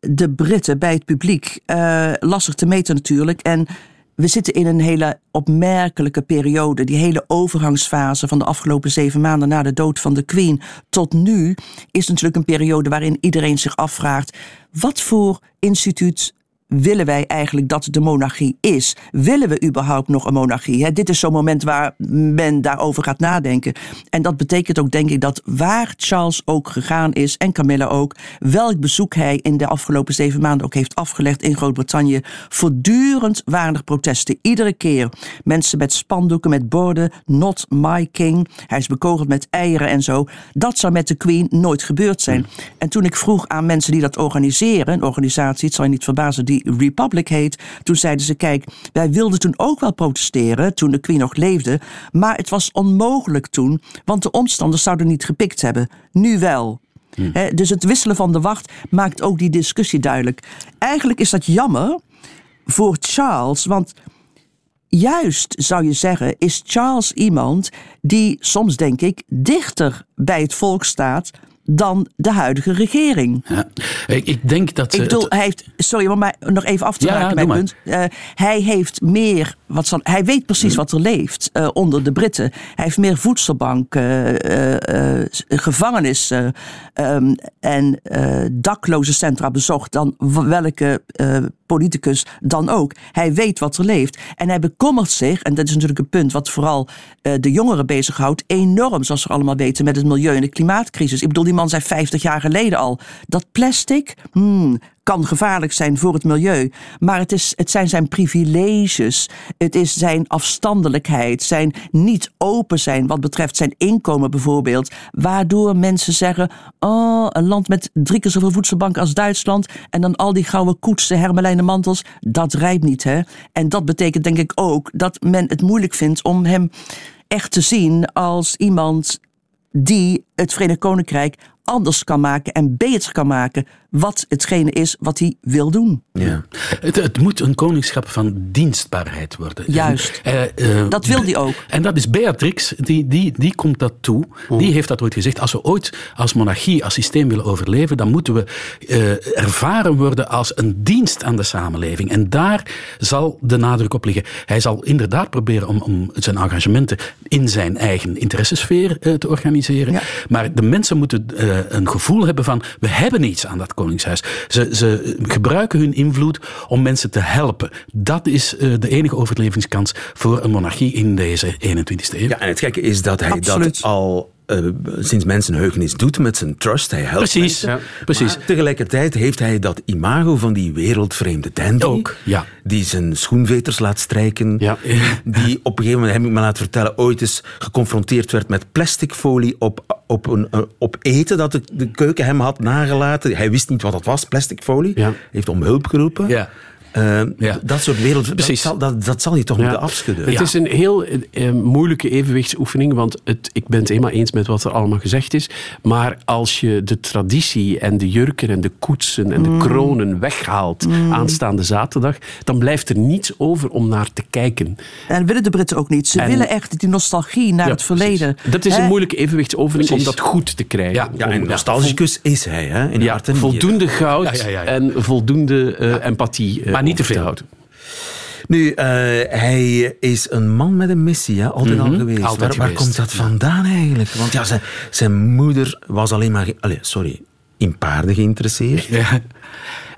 de Britten, bij het publiek, eh, lastig te meten natuurlijk. En we zitten in een hele opmerkelijke periode. Die hele overgangsfase van de afgelopen zeven maanden na de dood van de Queen tot nu is natuurlijk een periode waarin iedereen zich afvraagt: wat voor instituut willen wij eigenlijk dat de monarchie is? Willen we überhaupt nog een monarchie? Dit is zo'n moment waar men daarover gaat nadenken. En dat betekent ook, denk ik, dat waar Charles ook gegaan is, en Camilla ook, welk bezoek hij in de afgelopen zeven maanden ook heeft afgelegd in Groot-Brittannië, voortdurend waren er protesten. Iedere keer mensen met spandoeken, met borden, not my king. Hij is bekogeld met eieren en zo. Dat zou met de Queen nooit gebeurd zijn. En toen ik vroeg aan mensen die dat organiseren, een organisatie, het zal je niet verbazen, die Republic heet, toen zeiden ze: Kijk, wij wilden toen ook wel protesteren, toen de Queen nog leefde, maar het was onmogelijk toen, want de omstanders zouden niet gepikt hebben. Nu wel. Hè, dus het wisselen van de wacht maakt ook die discussie duidelijk. Eigenlijk is dat jammer voor Charles, want juist zou je zeggen, is Charles iemand die soms, denk ik, dichter bij het volk staat dan de huidige regering.
Ja. Ik, ik denk dat...
Ik
eh,
bedoel,
het-
hij heeft, sorry, om mij nog even af te
Ja,
maken, mijn
maar.
punt. Eh, hij heeft meer, wat zal, hij weet precies wat er leeft eh, onder de Britten. Hij heeft meer voedselbanken, gevangenissen ehm, en dakloze centra bezocht dan welke politicus dan ook. Hij weet wat er leeft. En hij bekommert zich, en dat is natuurlijk een punt wat vooral de jongeren bezighoudt, enorm, zoals we allemaal weten, met het milieu en de klimaatcrisis. Ik bedoel, die man zei 50 jaar geleden al, dat plastic, hmm, kan gevaarlijk zijn voor het milieu. Maar het, is, het zijn zijn privileges. Het is zijn afstandelijkheid. Zijn niet open zijn wat betreft zijn inkomen bijvoorbeeld. Waardoor mensen zeggen: Oh, een land met drie keer zoveel voedselbanken als Duitsland. En dan al die gouden koetsen, hermelijnen mantels. Dat rijdt niet, hè? En dat betekent denk ik ook dat men het moeilijk vindt om hem echt te zien als iemand die het Verenigd Koninkrijk anders kan maken en beter kan maken wat hetgene is wat hij wil doen.
Ja.
Het, het moet een koningschap van dienstbaarheid worden.
Juist.
En, eh, eh,
Dat wil hij ook.
En dat is Beatrix, die, die, die komt dat toe. Die heeft dat ooit gezegd. Als we ooit als monarchie, als systeem willen overleven, dan moeten we eh, ervaren worden als een dienst aan de samenleving. En daar zal de nadruk op liggen. Hij zal inderdaad proberen om, om zijn engagementen in zijn eigen interessesfeer eh, te organiseren.
Ja.
Maar de mensen moeten eh, een gevoel hebben van, we hebben iets aan dat koningshuis. Ze, ze gebruiken hun invloed om mensen te helpen. Dat is eh, de enige overlevingskans voor een monarchie in deze 21ste eeuw.
Ja, en het gekke is dat hij
Absoluut.
dat al eh, sinds mensenheugenis doet met zijn trust. Hij helpt
Precies,
mensen.
ja, precies.
Tegelijkertijd heeft hij dat imago van die wereldvreemde dandy.
Ook, ja.
Die zijn schoenveters laat strijken.
Ja.
Die op een gegeven moment, heb ik me laten vertellen, ooit eens geconfronteerd werd met plasticfolie op, op, een, eh, op eten dat de, de keuken hem had nagelaten. Hij wist niet wat dat was, plasticfolie. Heeft om hulp geroepen.
Ja.
Eh,
Ja.
Dat soort wereld... Dat
Precies.
zal, dat, dat zal hij toch
Ja.
moeten afschudden.
Het is een heel eh, eh, moeilijke evenwichtsoefening, want het, ik ben het eenmaal eens met wat er allemaal gezegd is. Maar als je de traditie en de jurken en de koetsen en de kronen weghaalt aanstaande zaterdag, dan blijft er niets over om naar te kijken.
En willen de Britten ook niet. Ze
En-
willen echt die nostalgie naar
Ja,
het verleden.
precies. Dat is
Hè?
een moeilijke evenwichtsoefening om dat goed te krijgen.
Ja,
en nostalgicus is hij, hè? In
Ja,
hart en nieren.
voldoende goud
Ja, ja, ja, ja.
en voldoende eh, empathie.
Maar niet te veel.
houden.
Nu, eh, hij is een man met een missie, hè? altijd al geweest.
Mhm. Altijd
waar, waar
geweest,
komt dat
ja.
vandaan eigenlijk? Want ja, zijn, zijn moeder was alleen maar... Allee, sorry, in paarden geïnteresseerd.
Ja.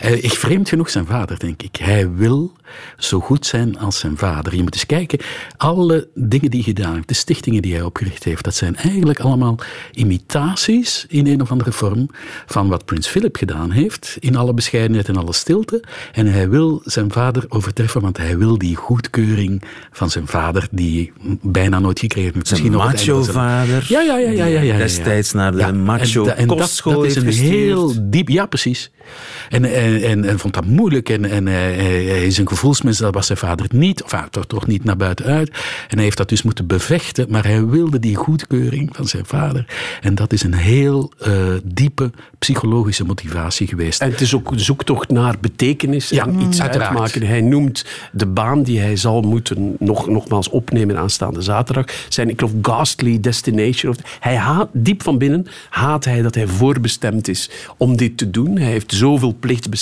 Eh, Ik vreemd genoeg zijn vader, denk ik. Hij wil zo goed zijn als zijn vader. Je moet eens kijken, alle dingen die hij gedaan heeft, de stichtingen die hij opgericht heeft, dat zijn eigenlijk allemaal imitaties in een of andere vorm van wat prins Philip gedaan heeft, in alle bescheidenheid en alle stilte. En hij wil zijn vader overtreffen, want hij wil die goedkeuring van zijn vader, die bijna nooit gekregen heeft. Misschien
macho-vader.
Ja, ja, ja, ja, ja, ja, ja.
Destijds naar de
Ja,
macho
en en dat- is een heel diep... Ja, precies. En, en, en, en vond dat moeilijk. En, en hij, hij- hij is een gevoelsmens, dat was zijn vader niet. Of hij toch, toch niet naar buiten uit. En hij heeft dat dus moeten bevechten. Maar hij wilde die goedkeuring van zijn vader. En dat is een heel eh, diepe psychologische motivatie geweest.
En het is ook een zoektocht naar betekenis
Ja,
en iets
uiteraard.
uitmaken. Hij noemt de baan die hij zal moeten nog, nogmaals opnemen aanstaande zaterdag. Zijn, ik geloof, ghastly destination. Of, hij haat, diep van binnen haat hij dat hij voorbestemd is om dit te doen. Hij heeft zoveel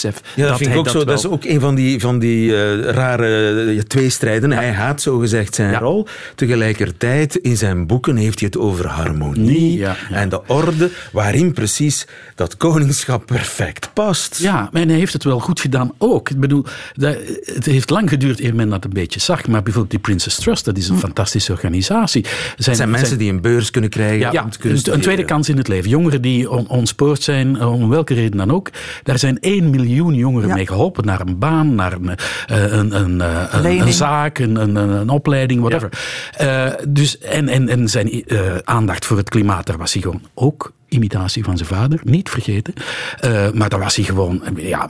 Ja, dat, vind ik ook zo. Dat is ook een van die, van die eh, rare uh, tweestrijden. Hij haat zogezegd zijn
Ja.
rol. Tegelijkertijd, in zijn boeken heeft hij het over harmonie
Ja,
en de orde, waarin precies dat koningschap perfect past.
Ja, en hij heeft het wel goed gedaan ook. Ik bedoel, dat, het heeft lang geduurd eer men dat een beetje zag. Maar bijvoorbeeld die Princess Trust, dat is een fantastische organisatie.
Het zijn mensen die een beurs kunnen krijgen.
Ja, een, een tweede kans in het leven. Jongeren die on, ontspoord zijn, eh, om welke reden dan ook. Daar zijn 1 miljoen jongeren
Ja.
mee geholpen. Naar een baan, naar een, eh, een, een, eh, een, zaak, een, een, opleiding, whatever. Eh, dus, en, en, en zijn aandacht voor het klimaat, daar was hij gewoon ook imitatie van zijn vader, niet vergeten. Maar daar was hij gewoon ja,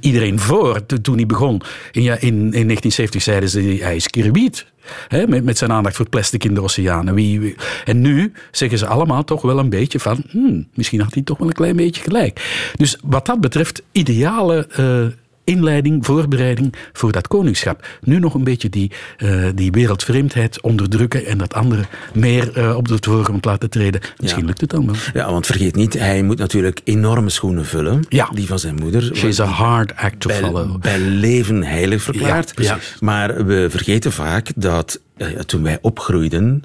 iedereen voor. To- Toen hij begon, in, ja, in, in 1970 zeiden ze, hij is Kiribiet. Hè, met, met zijn aandacht voor plastic in de oceanen. Wie, en nu zeggen ze allemaal toch wel een beetje van... Hmm, misschien had hij toch wel een klein beetje gelijk. Dus wat dat betreft, ideale eh, inleiding, voorbereiding voor dat koningschap. Nu nog een beetje die, eh, die wereldvreemdheid onderdrukken... en dat andere meer eh, op de voorgrond laten treden. Misschien
Ja.
lukt het dan wel.
Ja, want vergeet niet, hij moet natuurlijk enorme schoenen vullen.
Ja.
Die van zijn moeder.
She's a hard act to
bij,
follow.
bij leven heilig verklaard.
Ja, precies.
Maar we vergeten vaak dat eh, toen wij opgroeiden,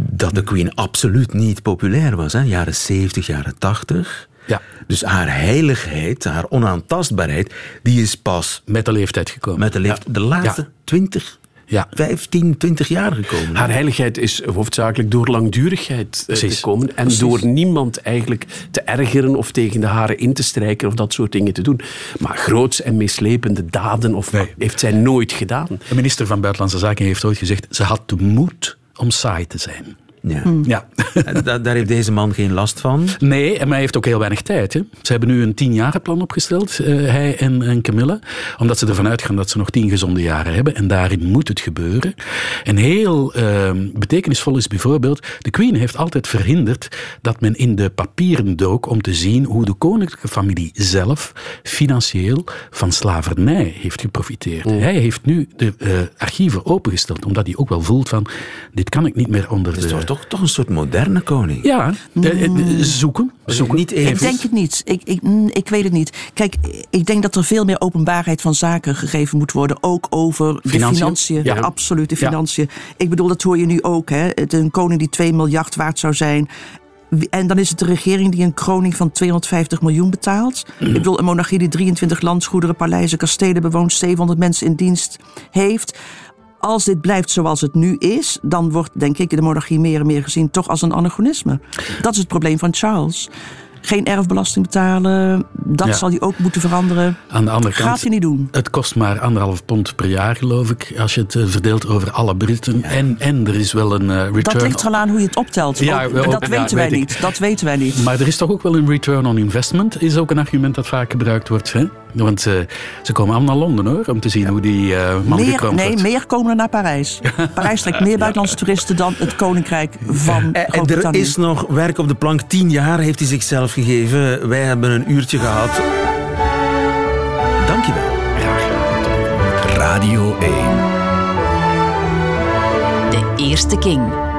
dat de Queen absoluut niet populair was. Hè? Jaren 70, jaren 80.
Ja,
Dus haar heiligheid, haar onaantastbaarheid, die is pas
met de leeftijd gekomen.
met de, leeft- de laatste
Ja.
20,
Ja.
15, 20 jaar gekomen.
Haar heiligheid is hoofdzakelijk door langdurigheid eh, te
Precies.
komen. En door niemand eigenlijk te ergeren of tegen de haren in te strijken of dat soort dingen te doen. Maar groots en meeslepende daden of,
Nee.
heeft zij nooit gedaan.
De minister van Buitenlandse Zaken heeft ooit gezegd... ze had de moed om saai te zijn.
Ja.
Ja.
En da- daar heeft deze man geen last van.
Nee, en hij heeft ook heel weinig tijd. Hè. Ze hebben nu een tienjarenplan opgesteld, eh, hij en, en Camilla. Omdat ze ervan uitgaan dat ze nog tien gezonde jaren hebben. En daarin moet het gebeuren. En heel eh, betekenisvol is bijvoorbeeld... De Queen heeft altijd verhinderd dat men in de papieren dook... om te zien hoe de koninklijke familie zelf financieel van slavernij heeft geprofiteerd. Hij heeft nu de eh, archieven opengesteld, omdat hij ook wel voelt van... Dit kan ik niet meer onder
Het
de...
toch, toch, een soort moderne koning.
Ja, eh, eh, zoeken. zoeken.
Niet even.
Ik denk het niet. Ik, ik, mm, ik weet het niet. Kijk, ik denk dat er veel meer openbaarheid van zaken gegeven moet worden. Ook over de
Financiën?
financiën.
Ja.
Absoluut, de
Ja.
financiën. Ik bedoel, dat hoor je nu ook. Hè. Het- Een koning die 2 miljard waard zou zijn. En dan is het de regering die een kroning van 250 miljoen betaalt. Ik bedoel, een monarchie die 23 landsgoederen, paleizen, kastelen bewoont, 700 mensen in dienst heeft. Als dit blijft zoals het nu is, dan wordt, denk ik, de monarchie meer en meer gezien toch als een anachronisme. Dat is het probleem van Charles. Geen erfbelasting betalen, dat
Ja.
zal hij ook moeten veranderen.
Aan de andere kant,
Gaat hij niet doen.
het kost maar anderhalf pond per jaar, geloof ik, als je het eh, verdeelt over alle Britten. En, en er is wel een eh, return.
Dat ligt er al aan hoe je het optelt.
Ja,
Ook-
wel,
dat weten wij
ik.
niet. Dat weten wij niet.
Maar er is toch ook wel een return on investment, is ook een argument dat vaak gebruikt wordt. Hè? Want eh, ze komen allemaal naar Londen hoor, om te zien hoe die eh man
Meer,
gekroond
nee,
wordt.
meer komen er naar Parijs. Parijs trekt meer buitenlandse toeristen dan het Koninkrijk van
Eh, En er
Groot-Brittannië.
is nog werk op de plank. Tien jaar heeft hij zichzelf gegeven. Wij hebben een uurtje gehad. Dankjewel.
Radio 1.
De eerste king.